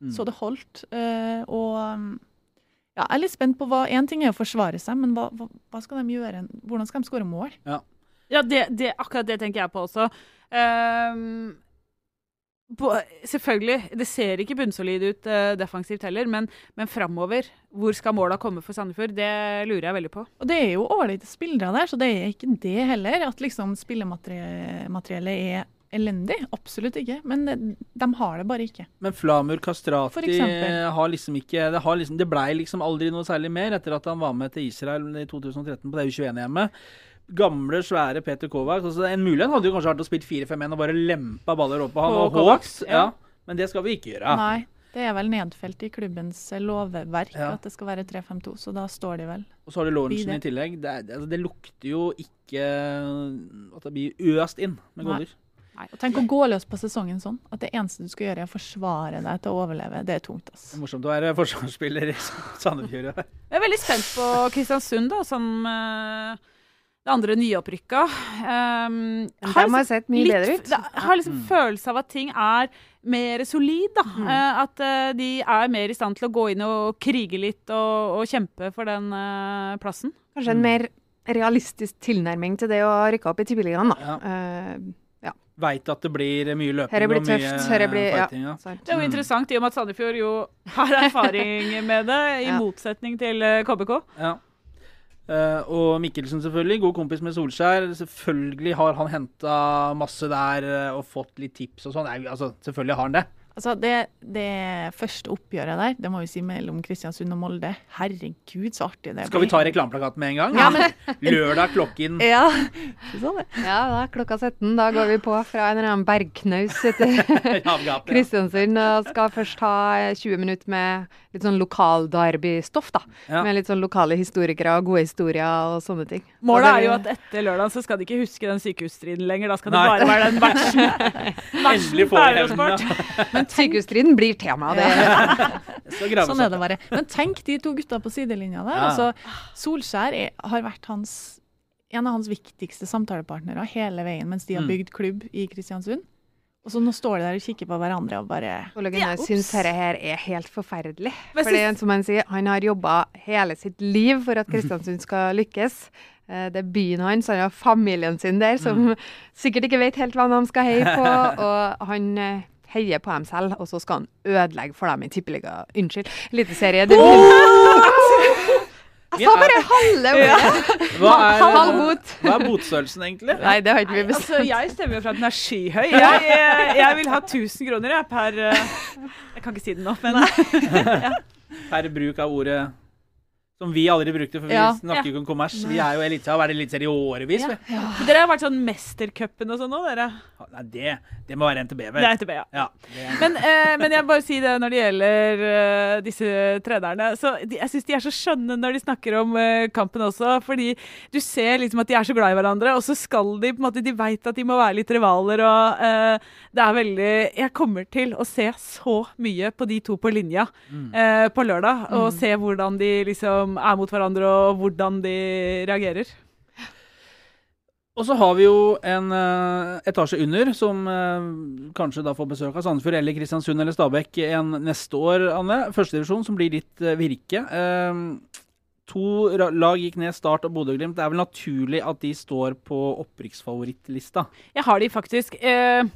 Mm. så det holdt. eh, og um, ja, jeg er litt spent på hva Én ting er å forsvare seg, men hva, hva, hva skal de gjøre? Hvordan skal de skåre mål? Ja, det, det, akkurat det tenker jeg på også. Um, på, selvfølgelig, det ser ikke bunnsolid ut uh, defensivt heller, men, men framover, hvor skal måla komme for Sandefjord? Det lurer jeg veldig på. Og det er jo ålreite spillere der, så det er ikke det heller. At liksom spillemateriellet er elendig. Absolutt ikke. Men det, de har det bare ikke. Men Flamur Kastrati har liksom ikke Det, har liksom, det blei liksom aldri noe særlig mer etter at han var med til Israel i 2013 på det U21-hjemmet. Gamle, svære Peter Kovac. Altså, en mulighet hadde jo kanskje vært å spille 4-5-1 og bare lempa baller opp på han og Kovacs, ja. Men det skal vi ikke gjøre. Nei. Det er vel nedfelt i klubbens eh, lovverk Ja. at det skal være 3-5-2, så da står de vel. Og så har du Lorentzen i tillegg. Det, er, altså, det lukter jo ikke at det blir øst inn med Nei. Og tenk å gå løs på sesongen sånn. At det eneste du skal gjøre, er å forsvare deg til å overleve. Det er tungt, ass. Det er morsomt å være forsvarsspiller i [laughs] Sandefjord. Jeg er veldig spent på Kristiansund, da, som eh, det andre nyopprykka. Um, har har sett mye bedre ut. Jeg har liksom Mm. følelse av at ting er mer solid. da. Eh, at uh, de er mer i stand til å gå inn og krige litt og, og kjempe for den uh, plassen. Kanskje en mer realistisk tilnærming til det å rykke opp i Tippeligaen, da. Ja. Eh, Veit at det blir mye løping blir og mye tøft. Blir fighting. Ja. Det er jo Mm. interessant, i og med at Sandefjord jo har [laughs] erfaring med det, i Ja. motsetning til eh, KBK. Ja. Eh, og Mikkelsen, selvfølgelig. God kompis med Solskjær. Selvfølgelig har han henta masse der eh, og fått litt tips og sånn. Altså, selvfølgelig har han det. Altså, det, det første oppgjøret der, det må vi si mellom Kristiansund og Molde. Herregud, så artig det Skal vi ta reklameplakaten med en gang? Ja, men- [laughs] Lørdag klokken [laughs] Ja. Sånn det. Ja, da, klokka 17. Da går vi på fra en eller annen bergknaus [laughs] etter Kristiansund. Og skal først ha 20 minutter med litt sånn lokalderby-stoff, da. Ja. Med litt sånn lokale historikere og gode historier og sånne ting. Målet er jo at etter lørdag så skal de ikke huske den sykehusstriden lenger. Da skal det bare være den matchen. Endelig får vi hevnen, Men sykehusstriden blir tema. Det. [laughs] Sånn er det bare. Men tenk de to gutta på sidelinja der. Ja. Altså, Solskjær er, har vært hans, en av hans viktigste samtalepartnere hele veien mens de har Mm. bygd klubb i Kristiansund. Og så nå står de der og kikker på hverandre og bare Ole Gunnar syns dette her er helt forferdelig. For Fordi, sist- som han sier, han har jobba hele sitt liv for at Kristiansund skal lykkes. Eh, Det er byen hans, han har familien sin der, som sikkert ikke vet helt hva de skal heie på. [laughs] Og han eh, heier på dem selv, og så skal han ødelegge for dem i Tippeliga. Unnskyld, Eliteserie. Oh! Jeg sa bare halve ordet! Hva er, Halv bot. hva er botstørrelsen, egentlig? Nei, det har ikke vi Altså, jeg stemmer jo for at den er skyhøy. Jeg, jeg, jeg vil ha 1000 kroner jeg, per eh, Jeg kan ikke si det nå, men Per bruk av ordet som vi aldri brukte, for vi Ja. snakker jo ikke om kommers. Vi er jo elite, har vært eliteserie i årevis. Ja. Ja. [laughs] Dere har vært sånn Mestercupen og sånn nå, dere. Nei, det, det må være NTB, vel? Det er NTB, ja. ja er- Men, eh, men jeg bare si det når det gjelder uh, disse trenerne. Så de, jeg syns de er så skjønne når de snakker om uh, kampen også. Fordi du ser liksom at de er så glad i hverandre, og så skal de på en måte De veit at de må være litt rivaler, og uh, det er veldig Jeg kommer til å se så mye på de to på linja Mm. eh, på lørdag, og Mm. se hvordan de liksom er mot hverandre, og hvordan de reagerer. Og så har vi jo en uh, etasje under, som uh, kanskje da får besøk av Sandefjord eller Kristiansund eller Stabæk en neste år, Anne. Førstedivisjon, som blir ditt uh, virke. To lag gikk ned, Start og Bodø-Glimt. Det er vel naturlig at de står på opprykksfavorittlista? Jeg har de faktisk. Eh,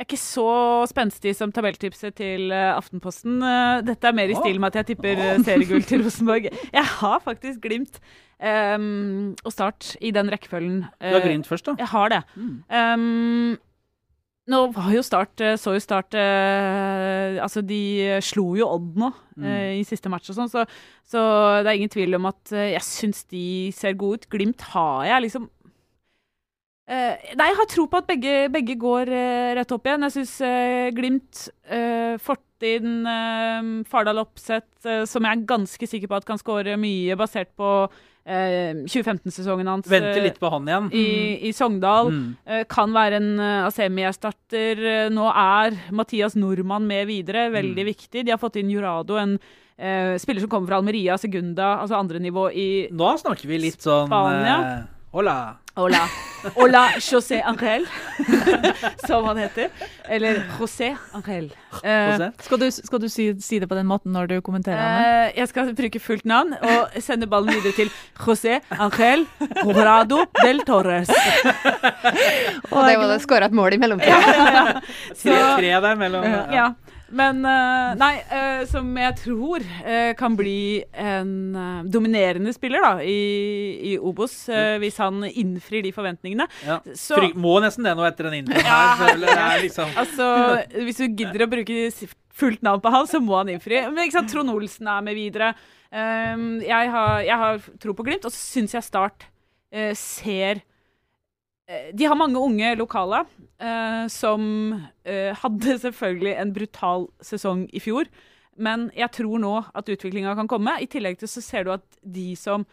jeg er ikke så spenstig som tabelltipset til eh, Aftenposten. Eh, dette er mer i stil med at jeg tipper eh, seriegull til [laughs] Rosenborg. Jeg har faktisk Glimt um, og Start i den rekkefølgen. Du har Glimt først, da? Jeg har det. Um, nå var jo Start Så jo Start eh, Altså, de slo jo Odd nå eh, i siste match og sånn, så, så det er ingen tvil om at eh, jeg syns de ser gode ut. Glimt har jeg liksom nei, jeg har tro på at begge, begge går eh, rett opp igjen. Jeg syns Glimt, uh, Fortiden, uh, Fardal Oppsett, eh, som jeg er ganske sikker på at kan skåre mye basert på eh, 2015-sesongen hans Vente eh, litt på han igjen. i, i Sogndal. Mm. eh, kan være en uh, Asemi-erstatter. Eh, nå er Mathias Nordmann med videre, veldig Mm. viktig. De har fått inn Jurado, en uh, spiller som kommer fra Almeria, Segunda, altså andre nivå i Nå snakker vi litt sånn Spania. eh, Hola. Hola. Hola José Angel, [laughs] som han heter. Eller José Angel. Uh, Skal du, skal du si, si det på den måten når du kommenterer eh, jeg skal bruke fullt navn og sende ballen videre til José Angel Corrado del Torres. Og det var det skåra et mål i mellomtida. Tre, [laughs] tre der mellom Ja. Men uh, nei, uh, som jeg tror uh, kan bli en dominerende spiller da, i, i Obos, hvis han innfrir de forventningene. Ja. Så- Fri, må nesten det nå etter den introen her. er liksom Altså, hvis du gidder å bruke fullt navn på han, så må han innfri. Men ikke sant, Trond Olsen er med videre. Um, jeg, har, jeg har tro på Glimt, og så syns jeg Start ser De har mange unge lokale eh, som eh, hadde [laughs] selvfølgelig en brutal sesong i fjor. Men jeg tror nå at utviklinga kan komme. I tillegg til så ser du at de som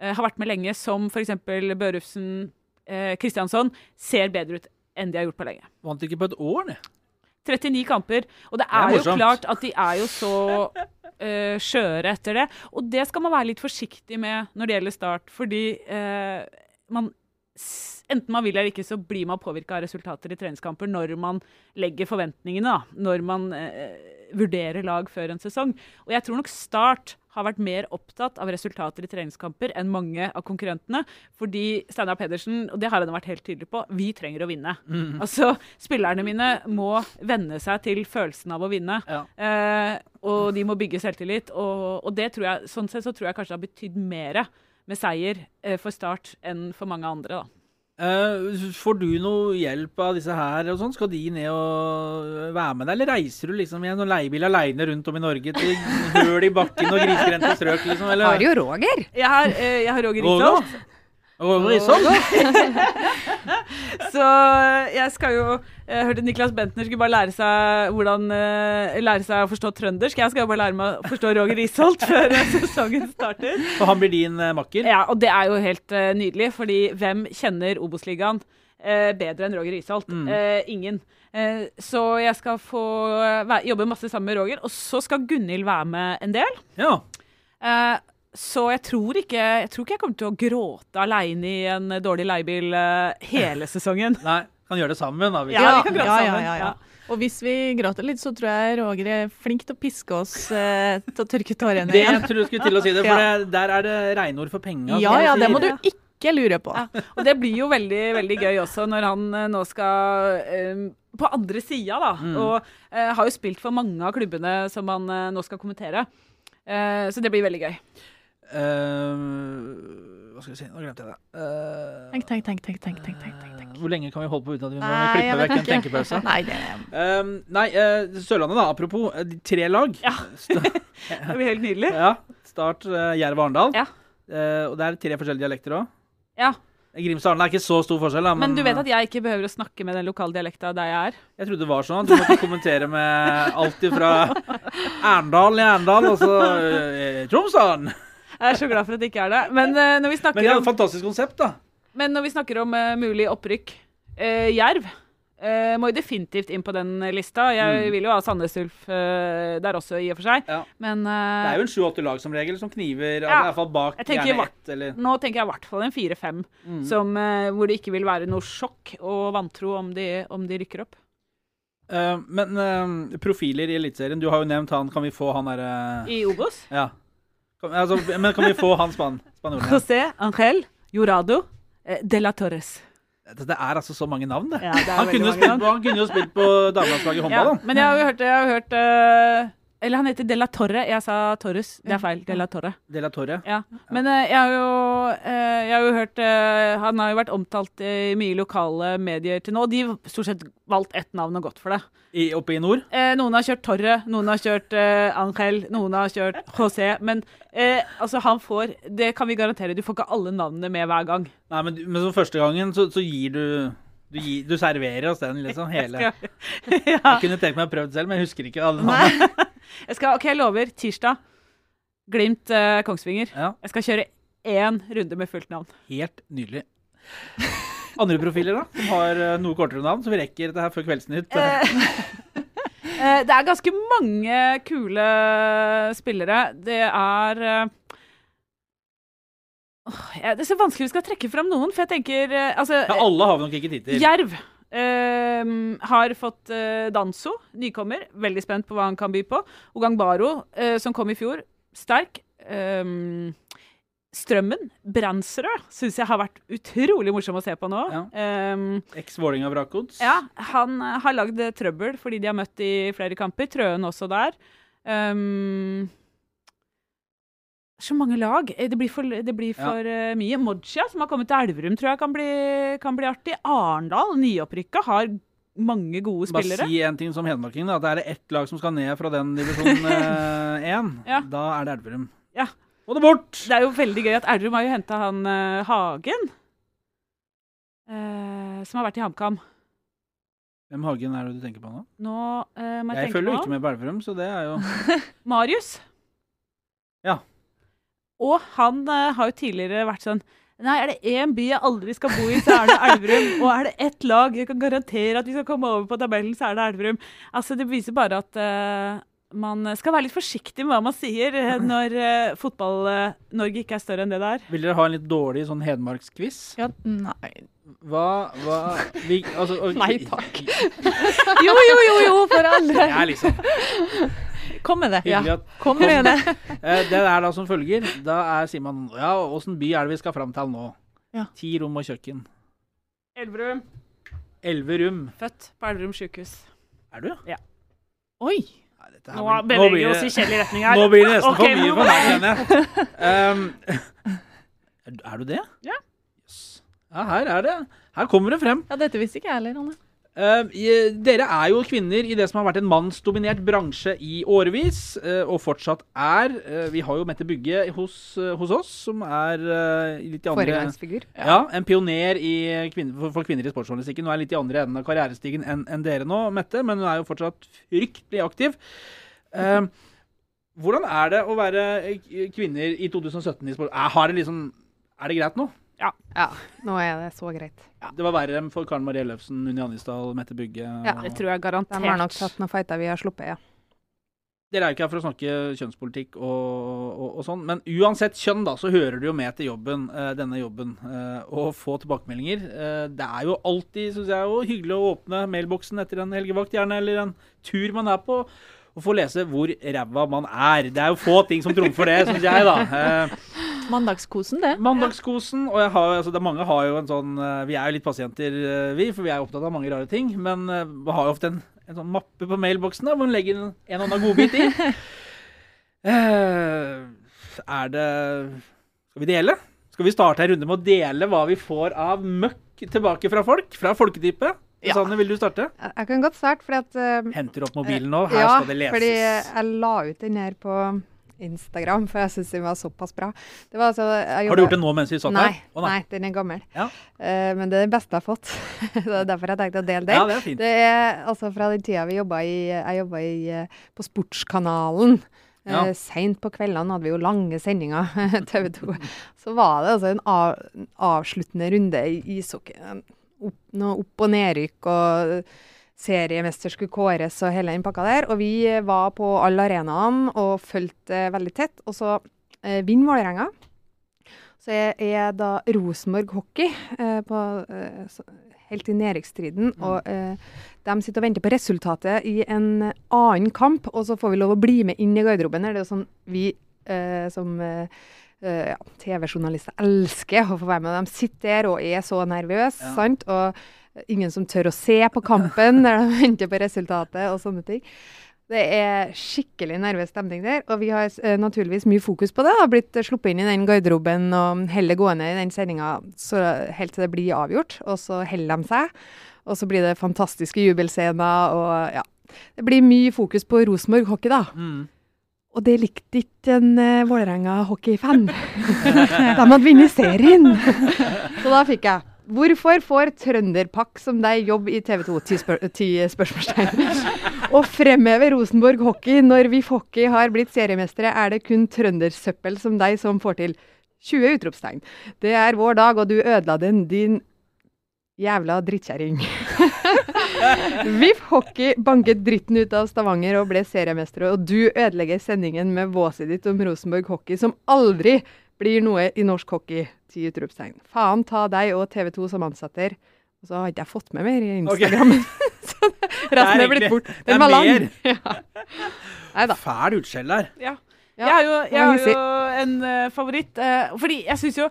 eh, har vært med lenge, som f.eks. Børufsen, eh, Kristiansson, ser bedre ut enn de har gjort på lenge. Vant ikke på et år, det. 39 kamper. Og det er er, jo klart at de er jo så [laughs] eh, skjøre etter det. Og det skal man være litt forsiktig med når det gjelder Start, fordi eh, man Enten man vil eller ikke, så blir man påvirka av resultater i treningskamper når man legger forventningene, da. Når man eh, vurderer lag før en sesong. Og jeg tror nok Start har vært mer opptatt av resultater i treningskamper enn mange av konkurrentene. Fordi Steinar Pedersen, og det har han vært helt tydelig på, vi trenger å vinne. Mm. Altså, spillerne mine må venne seg til følelsen av å vinne. Eh, og de må bygge selvtillit. Og, og det tror jeg, sånn sett så tror jeg kanskje det har betydd mer med seier eh, for Start enn for mange andre. da. Eh, får du noe hjelp av disse her og sånn? Skal de ned og være med deg, eller reiser du liksom i en sånn leiebil aleine rundt om i Norge til [laughs] høl i bakken og grisgrendte strøk, liksom? Eller? Har jo Roger. Jeg har, eh, jeg har Roger Roger? Risholt. Roger Risholt? Så jeg skal jo Jeg hørte Niklas Bentner skulle bare lære seg hvordan eh, Lære seg å forstå trøndersk. Jeg skal jo bare lære meg å forstå Roger Risholt [laughs] før eh, sesongen starter. Og han blir din eh, makker? Ja, og det er jo helt eh, nydelig, fordi hvem kjenner Obos-ligaen eh, bedre enn Roger Risholt? Mm. Eh, ingen. Eh, så jeg skal få eh, jobbe masse sammen med Roger, og så skal Gunhild være med en del. Ja. Så jeg tror, ikke, jeg tror ikke jeg kommer til å gråte aleine i en dårlig leiebil eh, hele [laughs] sesongen. Nei, kan gjøre det sammen, da. Ja, vi kan gråte ja, ja, sammen. ja, ja. Og hvis vi gråter litt, så tror jeg Roger er flink til å piske oss eh, til å tørke tårene Det igjen. jeg tror jeg skulle til å si det, for [laughs] Ja. der er det regnord for penga. Ja, ja, det må du ikke lure på. Ja, og det blir jo veldig, veldig gøy også når han eh, nå skal eh, på andre sida, da. Mm. Og eh, har jo spilt for mange av klubbene som han eh, nå skal kommentere. Eh, så det blir veldig gøy. Eh, hva skal vi si? Nå glemte jeg det. Uh, Tenk, tenk, tenk, tenk, tenk, tenk, tenk, tenk. hvor lenge kan vi holde på uten at vi må Nei, klippe vekk en tenkepause? [laughs] Nei, det Um, nei, uh, Sørlandet, da. Apropos de tre lag. Ja. [laughs] [laughs] Det blir helt nydelig. Ja, Start uh, Jerv Arendal. Ja. Og det er tre forskjellige dialekter òg. Ja. Grimstad og Arendal er ikke så stor forskjell, da. Men du vet at jeg ikke behøver å snakke med den lokale dialekta der jeg er? Jeg trodde det var sånn. Du måtte kommentere med alt fra Arendal i Arendal, og så Tromsdalen. Jeg er så glad for at det ikke er det. Men, uh, når, vi Men det er et fantastisk konsept, da. men når vi snakker om uh, mulig opprykk uh, Jerv uh, må jo definitivt inn på den lista. Jeg Mm. vil jo ha Sandnes Ulf der også, i og for seg. Ja. Men Det er jo en sju-åtte lag som regel som kniver, Ja. altså, i hvert fall bak gjerne ett, eller nå tenker jeg i hvert fall en fire-fem, Mm. som, hvor det ikke vil være noe sjokk og vantro om de, om de rykker opp. Men profiler i Eliteserien, du har jo nevnt han. Kan vi få han derre I Obos. Ja. Kan, altså, men kan vi få hans mann? spanjolen? José Angel Jurado eh, de la Torres. Det er altså så mange navn, det. Ja, det han, kunne mange spilt navn. på, han kunne jo spilt på damelandslaget i håndball, Ja, men jeg har jo hørt, jeg har hørt eh, Eller han heter De la Torre. Jeg sa Torres. Det er feil. De la Torre. De la Torre. Ja. Men uh, jeg har jo, uh, jeg har jo hørt uh, Han har jo vært omtalt i mye lokale medier til nå. De har stort sett valgt ett navn og gått for det. I, oppe i nord. Eh, noen har kjørt Torre, noen har kjørt Angel, noen har kjørt José. Men eh, altså, han får Det kan vi garantere. Du får ikke alle navnene med hver gang. Nei, men, men så første gangen så, så gir du du, du serverer oss den, liksom. [laughs] Hele. ja. Jeg kunne tenkt meg å prøve det selv, men jeg husker ikke alle navnene. [laughs] Jeg skal, OK, jeg lover. Tirsdag. Glimt eh, Kongsvinger. Ja. Jeg skal kjøre én runde med fullt navn. Helt nydelig. Andre profiler, da? Som har eh, noe kortere navn, så vi rekker dette her før Kveldsnytt. Eh, [laughs] det er ganske mange kule spillere. Det er eh, åh, Det er så vanskelig vi skal trekke fram noen, for jeg tenker eh, altså, ja, alle har vi nok ikke tid til. Jerv eh, har fått uh, Danso, nykommer. Veldig spent på hva han kan by på. Ogang Baro, eh, som kom i fjor, sterk. Um, Strømmen, Brandsrød, syns jeg har vært utrolig morsom å se på nå. Um, Eks-Vålerenga Vrakods. ja, han eh, har lagd trøbbel fordi de har møtt i flere kamper. Trøen også der. Um, så mange lag. Eh, Det blir for, det blir Ja. for eh, mye. Moja, som har kommet til Elverum, tror jeg kan bli, kan bli artig. Arendal, nyopprykka, har mange gode spillere. Bare si en ting som hedmarking. at Det er ett lag som skal ned fra den divisjon [laughs] én. Ja. Da er det Elverum. Ja. Og det bort! Det er jo veldig gøy at Elverum har jo henta han uh, Hagen. uh, som har vært i HamKam. Hvem Hagen er det du tenker på nå? Nå uh, jeg, følger jo ikke med på Elverum, så det er jo [laughs] Marius. Og han eh, har jo tidligere vært sånn Nei, er det én by jeg aldri skal bo i, så er det Elverum. Og er det ett lag jeg kan garantere at vi skal komme over på tabellen, så er det Elverum. Altså, Det viser bare at eh, man skal være litt forsiktig med hva man sier eh, [laughs] når uh, Fotball-Norge ikke er større enn det det er. Vil dere ha en litt dårlig sånn hedmarksquiz? Ja, nei. Hva, hva vi, altså, og- Nei takk. [laughs] Jo, jo, jo, jo, for alle. Det er liksom Kom med det. hyggelig at Kom med det. [laughs] Eh, Det er da som følger. Da er, sier man ja, åssen by er det vi skal fram til nå? Ja. Ti rom og kjøkken. Elverum. Elverum. Født på Elverum sjukehus. Er du? Ja. Oi. Dette her Nå beveger vi oss i kjedelig retning her. Nå blir det nesten okay, for mye for meg, kjenner jeg. [laughs] Um, er- er du det? Ja. Yes. Ja, her er det. Her kommer det frem. Ja, dette visste ikke jeg heller, Anne. Eh, dere er jo kvinner i det som har vært en mannsdominert bransje i årevis, eh, og fortsatt er. Eh, vi har jo Mette Bygge hos, hos oss, som er litt i andre Foregangsfigur. Ja, en pioner i kvinner, for, kvinner i sportsjournalistikken. Hun er litt i andre enden av karrierestigen enn en dere nå, Mette, men hun er jo fortsatt fryktelig aktiv. Eh, hvordan er det å være kvinner i 2017 i sport? Er, har det liksom, er det greit nå? Ja. Nå er det så greit. Det var verre for Karen Marie Ellefsen, Unni Annisdal, Mette Bugge. Ja. Det tror jeg garantert. De har nok tatt noen fighter vi har sluppet, ja. Dere er jo ikke her for å snakke kjønnspolitikk og, og, og sånn, men uansett kjønn, da, så hører det jo med til jobben, eh, denne jobben, eh, å få tilbakemeldinger. Eh, det er jo alltid, syns jeg, jo, hyggelig å åpne mailboksen etter en helgevakt, gjerne, eller en tur man er på, og få lese hvor ræva man er. Det er jo få ting som trumfer det, syns jeg, da. Eh, Mandagskosen, det. Mandagskosen, og jeg har, altså det, mange har jo en sånn eh, Vi er jo litt pasienter, eh, vi, for vi er opptatt av mange rare ting. Men vi har jo ofte en, en sånn mappe på mailboksen da, hvor man legger en, en og annen godbit i. [laughs] Er det Skal vi dele? Skal vi starte en runde med å dele hva vi får av møkk tilbake fra folk? Fra folketype? Ja. Sanne, vil du starte? Jeg kan godt starte, fordi at Uh, Henter opp mobilen nå. Her ja, skal det leses. fordi jeg la ut den her på Instagram, for jeg syns den var såpass bra. Det var altså, jeg Har du gjort det nå mens vi satt nei, her? Oh, nei. den er gammel. Ja. Uh, men det er det beste jeg har fått. [laughs] det er derfor jeg tenkte å dele den. Ja, det er fint. Det er altså fra den tida vi jobba i Jeg jobba i, eh, på Sportskanalen. Ja. Uh, Seint på kveldene hadde vi jo lange sendinger, [laughs] TV 2. Så var det altså en, av, avsluttende runde i ishockey. Opp, noe opp- og nedrykk og seriemester skulle kåres og hele den pakka der. Og vi var på alle arenaene og fulgte veldig tett. Og så eh, vinner Vålerenga. Så er, er da Rosenborg Hockey eh, på, eh, så, helt i nedrykksstriden. Og eh, de sitter og venter på resultatet i en annen kamp, og så får vi lov å bli med inn i garderoben. Det er jo sånn vi eh, som eh, ja, TV-journalister elsker å få være med. De sitter der og er så nervøse, Ja. sant? Og ingen som tør å se på kampen [laughs] når de venter på resultatet og sånne ting. Det er skikkelig nervøs stemning der, og vi har uh, naturligvis mye fokus på det. Har blitt eh, sluppet inn i den garderoben og heller gående i den sendinga helt til det blir avgjort, og så holder de seg. Og så blir det fantastiske jubelscener og ja. Det blir mye fokus på Rosenborg hockey, da. Mm. Og det likte ikke en uh, Vålerenga hockeyfan. De hadde vunnet serien. [laughs] Så da fikk jeg Hvorfor får Trønderpakk som deg jobb i TV 2? Ti, spør ti spørsmålstegn. [laughs] Og fremheve Rosenborg hockey når vi hockey har blitt seriemestere, er det kun trøndersøppel som deg som får til 20 utropstegn. Det er vår dag, og du ødela den, din jævla drittkjerring. [laughs] VIF Hockey banket dritten ut av Stavanger og ble seriemestere, og du ødelegger sendingen med våset ditt om Rosenborg Hockey, som aldri blir noe i norsk hockey. Ti utropstegn. Faen ta deg og TV 2 som ansatte. Og så har ikke jeg fått med mer i Instagram. [laughs] så resten er blitt bort. det er Den var lang. [laughs] Ja. Fæl utskjell der. Ja. Ja, jeg har jo, jeg har jo en uh, favoritt. Uh, fordi jeg syns jo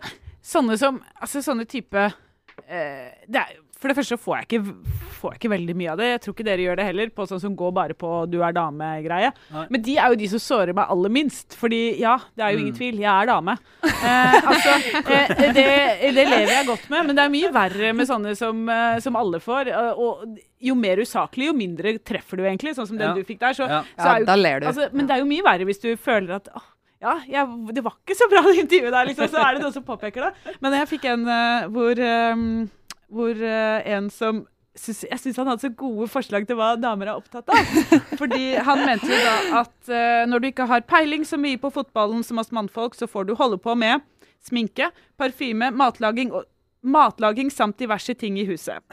sånne som Altså sånne type uh, det er, For det første så får jeg, ikke, får jeg ikke veldig mye av det. Jeg tror ikke dere gjør det heller, på sånn som går bare på 'du er dame'-greie. Men de er jo de som sårer meg aller minst. Fordi ja, det er jo ingen Mm. tvil, jeg er dame. Eh, altså, eh, det, det lever jeg godt med, men det er mye verre med sånne som, eh, som alle får. eh, og jo mer usaklig, jo mindre treffer du egentlig, sånn som den Ja. du fikk der. Så, Ja. så er jo, da ler du. Altså, men det er jo mye verre hvis du føler at åh, ja, jeg, det var ikke så bra det intervjuet der, liksom. Så er det noen som påpeker det. Men jeg fikk en uh, hvor, eh, hvor eh, en som jeg syns han hadde så gode forslag til hva damer er opptatt av. [laughs] Fordi han mente jo da at uh, når du ikke har peiling så mye på fotballen som oss mannfolk, så får du holde på med sminke, parfyme, matlaging og Matlaging samt diverse ting i huset. [laughs]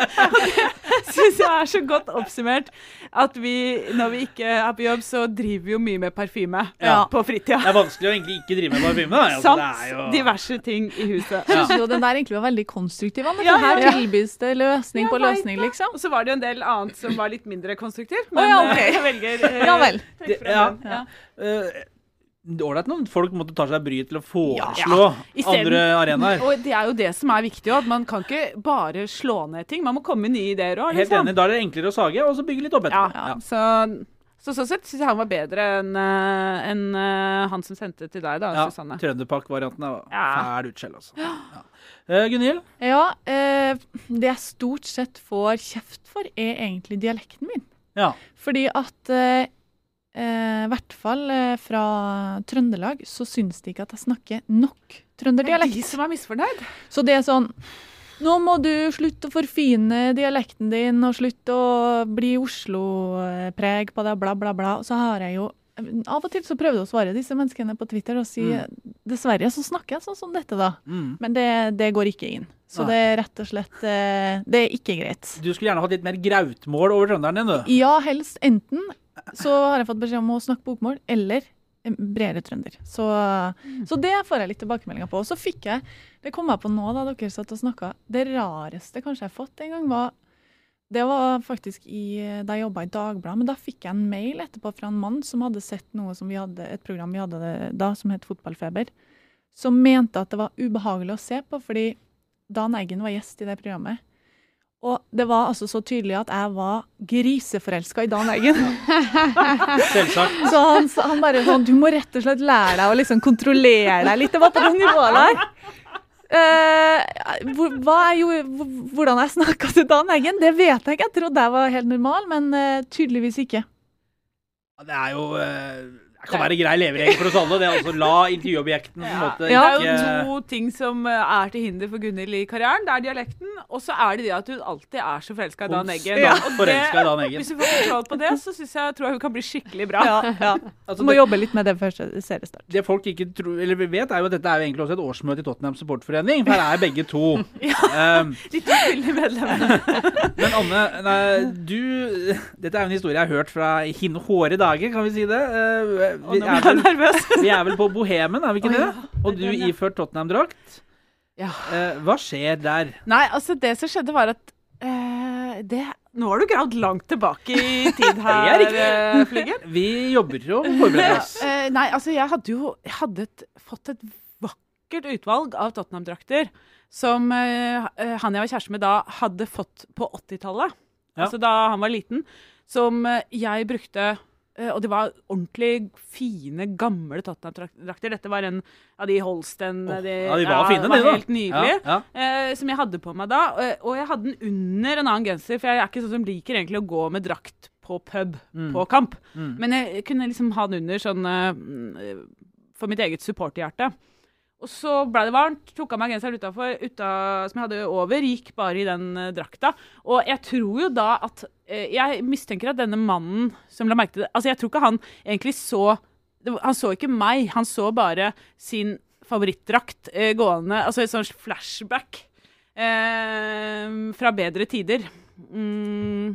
det syns jeg er så godt oppsummert at vi, når vi ikke er på jobb, så driver vi jo mye med parfyme Ja. på fritida. Det er vanskelig å egentlig ikke drive med parfyme. da. Altså, Samt det er jo... diverse ting i huset. Ja. Jeg den der egentlig var veldig konstruktiv. Anne, Ja, for her ja. tilbys det løsning Ja, på løsning, liksom. Og så var det jo en del annet som var litt mindre konstruktivt, men ja, okay. ok. jeg velger eh, Ja vel. Det, Eh, Ålreit når folk måtte ta seg bryet til å foreslå Ja. ja. andre arenaer. [laughs] Og det er jo det som er viktig òg, at man kan ikke bare slå ned ting. Man må komme med nye ideer òg. Helt enig. Da er det enklere å sage, og så bygge litt opp Ja, etterpå. Ja. Så, Så sånn sett syns jeg han var bedre enn en, enn, eh, han som sendte til deg, da, Ja, Susanne. Trønderpack-varianten er Ja. fæl utskjell, altså. Ja. Uh, Gunhild? Ja, uh, det jeg stort sett får kjeft for, er egentlig dialekten min. Ja. Fordi at eh, eh, hvert fall eh, fra Trøndelag så syns de ikke at jeg snakker nok trønderdialekt. De som er misfornøyd. Så det er sånn Nå må du slutte å forfine dialekten din og slutte å bli Oslo-preg på det, bla, bla, bla. Så har jeg jo Av og til så prøvde jeg å svare disse menneskene på Twitter og si dessverre så snakker jeg sånn som dette, da. Mm. Men det, det går ikke inn. Så Nei. det er rett og slett eh, Det er ikke greit. Du skulle gjerne hatt litt mer grautmål over trønderen din, du. Ja, helst enten så har jeg fått beskjed om å snakke bokmål, eller bredere trønder. Så, så det får jeg litt tilbakemeldinger på. Og så fikk jeg, det kom jeg på nå da dere satt og snakka, det rareste kanskje jeg har fått en gang, var det var faktisk i, da jeg jobba i Dagbladet, men da fikk jeg en mail etterpå fra en mann som hadde sett noe som vi hadde, et program vi hadde da som het Fotballfeber, som mente at det var ubehagelig å se på, fordi Dan Eggen var gjest i det programmet. Og det var altså så tydelig at jeg var griseforelska i Dan Eggen. [laughs] Selvsagt. Så han, han bare sånn Du må rett og slett lære deg å liksom kontrollere deg litt. Det var på det nivået der. Uh, jeg jo... hvordan jeg snakka til Dan Eggen, det vet jeg ikke. Jeg trodde jeg var helt normal, men uh, tydeligvis ikke. Ja, Det er jo eh, Det kan være grei leveregel for oss alle. Det er altså la intervjuobjekten ja. måte Det er jo to ting som eh, er til hinder for Gunhild i karrieren. Det er dialekten, og så er det det at hun alltid er så forelska i Dan Eggen. Ja. Og i Dan Eggen. Hvis hun får kontroll på det, så synes jeg, tror jeg hun kan bli skikkelig bra. Altså, [laughs] Må det- jobbe litt med det før seriestart. det folk ikke tror, eller vet, er jo at dette er jo egentlig også et årsmøte i Tottenham supportforening. For her er begge to. [laughs] Um, De to medlemmene. [laughs] men Anne, nei, du Dette er jo en historie jeg har hørt fra hin hårde dager, kan vi si det. Uh, vi, nå er vel, [laughs] vi er vel på Bohemen, er vi ikke oh, det? ja, Og du iført Tottenham-drakt. Ja. Eh, hva skjer der? Nei, altså det som skjedde var at eh, det, Nå har du gravd langt tilbake i tid [laughs] Det er her, eh, Vi jobber jo og forbereder oss. [laughs] Eh, nei, altså jeg hadde jo jeg hadde et, fått et vakkert utvalg av Tottenham-drakter som eh, eh, han jeg var kjæreste med da, hadde fått på 80-tallet. Ja. Altså da han var liten. Som eh, jeg brukte eh, og det var ordentlig fine, gamle Tottenham-drakter. Dette var en av de Holsten oh, de, ja, de var fine, det var de da. helt nydelig. Ja, Eh, som jeg hadde på meg da. Og, og jeg hadde den under en annen genser, for jeg er ikke sånn som liker egentlig å gå med drakt på pub Mm. på kamp. Mm. Men jeg kunne liksom ha den under sånn eh, mm, for mitt eget supporterhjerte. Og så ble det varmt, tok av meg genseren utafor, som jeg hadde over, gikk bare i den uh, drakta. Og jeg tror jo da at uh, Jeg mistenker at denne mannen som la merke til det Altså, jeg tror ikke han egentlig så Han så ikke meg, han så bare sin favorittdrakt uh, gående Altså et sånt flashback fra bedre tider. Mm,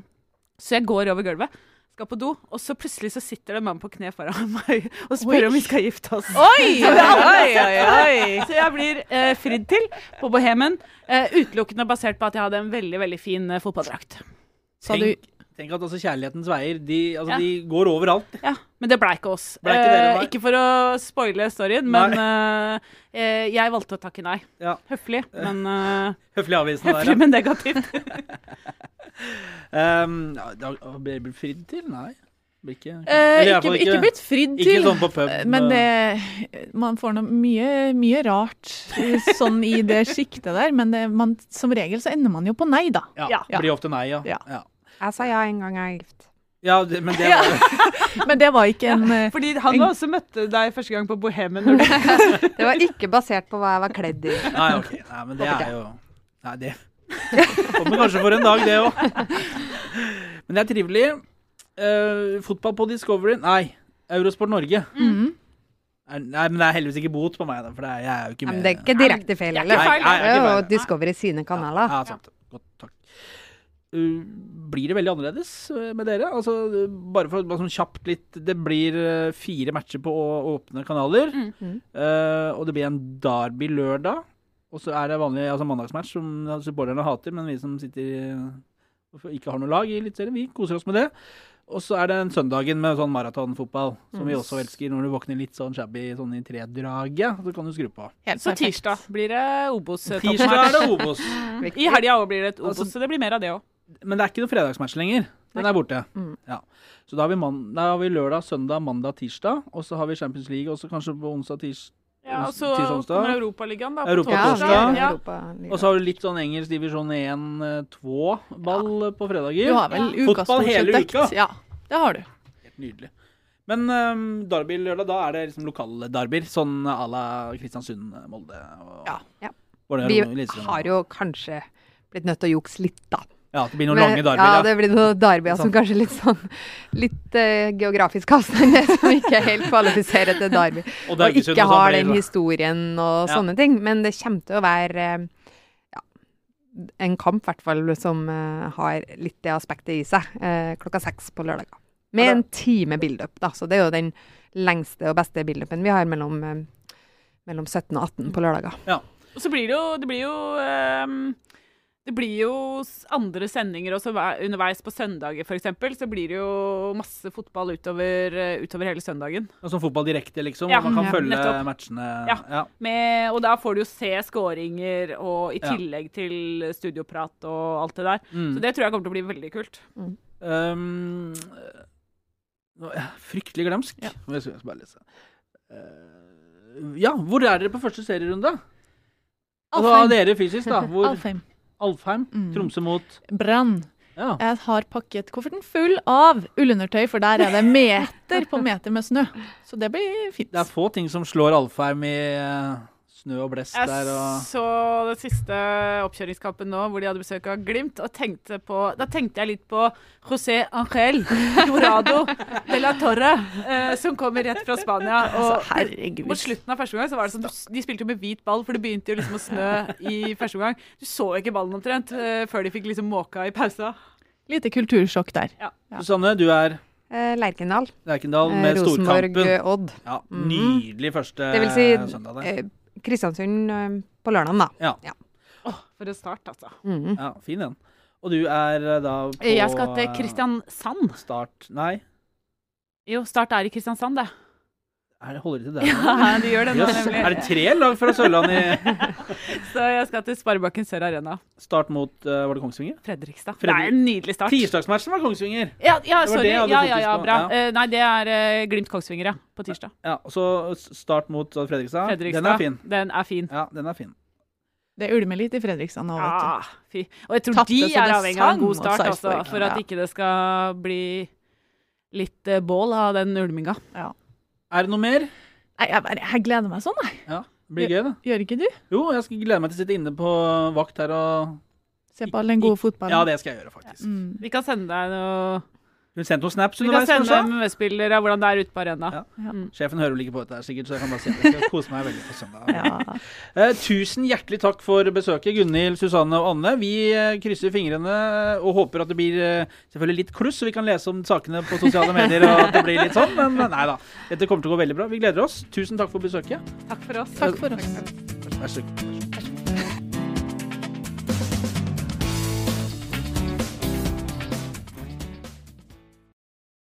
så jeg går over gulvet, skal på do, og så plutselig så sitter det en mann på kne foran [laughs] meg og spør Oi. om vi skal gifte oss. Oi, [laughs] oi, oi, oi. Så jeg blir eh, fridd til på Bohemen, eh, utelukkende basert på at jeg hadde en veldig veldig fin eh, fotballdrakt. Sa du Tenk, tenk at altså kjærlighetens veier, de, altså, Ja. de går overalt. Ja, Men det blei ikke oss. Ble ikke dere, eh, ikke for å spoile storyen, men eh, eh, jeg valgte å takke nei. Ja. Høflig, men eh, [laughs] Høflig avvisende der. Høflig, men negativt. Um, [laughs] [laughs] ja, da ble det fridd til? Nei. Ikke, ikke, Eh, ikke, ikke blitt fridd til. Ikke sånn på pub. Men eh, det, man får noe mye, mye rart eh, sånn i det sjiktet der. Men det, man, som regel så ender man jo på nei, da. ja, Ja. blir ofte nei, ja. Ja. ja. Jeg sa ja en gang jeg er gift. Ja, det, men det Ja. var [laughs] Men det var ikke en ja, Fordi han også møtte deg første gang på Bohemen. Du [laughs] Det var ikke basert på hva jeg var kledd i. Nei, ok. Nei, men det er jo Nei, det [laughs] kommer kanskje for en dag, det òg. Men det er trivelig. Uh, fotball på Discovery Nei, Eurosport Norge. Mm -hmm. nei, men det er heldigvis ikke bot på meg, da, for det er, jeg er jo ikke Ja, med. men det er ikke direkte feil er heller. Det er jo. Discovery sine kanaler. Ja, sant. Uh, blir det veldig annerledes uh, med dere? Altså, bare for sånn kjapt litt Det blir uh, fire matcher på åpne kanaler. Mm. Uh, og det blir en derby lørdag. Og så er det vanlig altså mandagsmatch, som supporterne hater, men vi som sitter og ikke har noe lag i Eliteserien, vi koser oss med det. Og så er det en søndagen med sånn maratonfotball, som vi også elsker. Når du våkner litt sånn shabby sånn i tredraget, så kan du skru på. helt Så perfekt. tirsdag blir det Obos-toppmatch. Tirsdag er det Obos. [laughs] I helga òg blir det et Obos, Altså- så det blir mer av det òg. Men det er ikke noen fredagsmatch lenger. Den er borte. Mm. Ja. Så da har, vi man, da har vi lørdag, søndag, mandag, tirsdag. Og så har vi Champions League også kanskje på onsdag, tirs, Ja, og så tirsdag, kommer Europaligaen, da. på Europa torsdag. Ja. Og så har du litt sånn engelsk divisjon 1-2-ball på fredager. Du har vel Fotball hele dekt. uka. Ja, det har du. Helt nydelig. Men um, Derby lørdag, da er det liksom lokale derbyer. Sånn à la Kristiansund-Molde. og- Ja. Ja. Vi har jo kanskje blitt nødt til å jukse litt, da. Ja, det blir noen Men- lange Darby. Ja, ja. det blir noen derbyer som Sånn. kanskje litt sånn Litt uh, geografisk avstand, [laughs] som ikke helt kvalifiserer til Darby. [laughs] Og Og ikke og sånn har den historien og Ja. sånne ting. Men det kommer til å være eh, ja, en kamp, i hvert fall, som uh, har litt det aspektet i seg. Uh, klokka seks på lørdag. Med Ja, en time build-up, da. Så det er jo den lengste og beste build-upen vi har mellom, mellom 17 og 18 på lørdager. Og så blir det jo Det blir jo det blir jo andre sendinger også underveis på søndager, f.eks. Så blir det jo masse fotball utover, eh, utover hele søndagen. Og Sånn fotball direkte, liksom. Ja, og man kan ja, følge nettopp. matchene. Ja. Ja. Med, og da får du jo se skåringer og i Ja. tillegg til studioprat og alt det der. Mm. Så det tror jeg kommer til å bli veldig kult. Um, nå er jeg fryktelig glemsk. Ja. Jeg skal bare lese. Uh, ja, hvor er dere på første serierunde? Altså, dere fysisk, da. [laughs] Hvor, Alfheim. Alfheim. Mm. Tromsø mot Brann. Ja. Jeg har pakket kofferten full av ullundertøy, for der er det meter på meter med snø. Så det blir fint. Det er få ting som slår Alfheim i eh, snø og blest Jeg der. Og... så den siste oppkjøringskampen nå, hvor de hadde besøk av Glimt, og tenkte på Da tenkte jeg litt på José Angel Dorado [laughs] de la Torre, eh, som kommer rett fra Spania. Og Altså, mot slutten av første omgang så var det sånn du- De spilte jo med hvit ball, for det begynte jo liksom å snø i første omgang. Du så ikke ballen omtrent eh, før de fikk liksom måka i pausa. Lite kultursjokk der. Ja. Susanne, du er Eh, Lerkendal. Lerkendal Eh, med Rosenborg, storkampen. Rosenborg-Odd. Ja, Mhm. nydelig første Det vil si søndag der. Kristiansund eh, på lørdagen, da. Ja. Åh, for en start, altså. Mhm. ja, fin den. Og du er eh, da på Jeg skal til Kristiansand. Start Nei, Jo, Start er i Kristiansand, det. Er det, holder det til der? [laughs] Ja, de gjør det nå, nemlig. Er det tre lag fra Sørlandet i [laughs] Så jeg skal til Sparebanken Sør Arena. start mot uh, Var det Kongsvinger? Fredrikstad. Fredrik- Det er en nydelig start. Tirsdagsmatchen var Kongsvinger. Ja, ja var sorry. Ja, ja, ja, bra. ja. Uh, nei, det er uh, Glimt-Kongsvinger, ja. På tirsdag. Ja, så start mot eh, Fredrikstad. Fredrikstad. Den er fin. Den er fin. Ja, den er fin. Det ulmer litt i Fredrikstad nå, vet du. Ah, fy. Og jeg tror Tatt de er avhengig av en god start, altså, for at Ja. ikke det skal bli litt eh, bål av den ulminga. Er det noe mer? Nei, jeg, bare, jeg gleder meg sånn, jeg. Ja, det blir gøy, det. Gjør ikke du? Jo, jeg skal glede meg til å sitte inne på vakt her og Se på all den gode fotballen. Ja, det skal jeg gjøre, faktisk. Mm. Vi kan sende deg noe Hun sendte noen snaps Vi kan sende? MMS-bilder av hvordan det er ute på arena. Ja. Ja. Sjefen hører vel ikke på dette, her, sikkert, så jeg kan bare si det. jeg skal kose meg veldig på søndag. Ja. Uh, tusen hjertelig takk for besøket, Gunhild, Susanne og Anne. Vi eh, krysser fingrene og håper at det blir uh, selvfølgelig litt kluss, så vi kan lese om sakene på sosiale medier. og at det blir litt sånn, Men nei da, dette kommer til å gå veldig bra. Vi gleder oss. Tusen takk for besøket. Takk for oss. Takk for oss. Vær så god.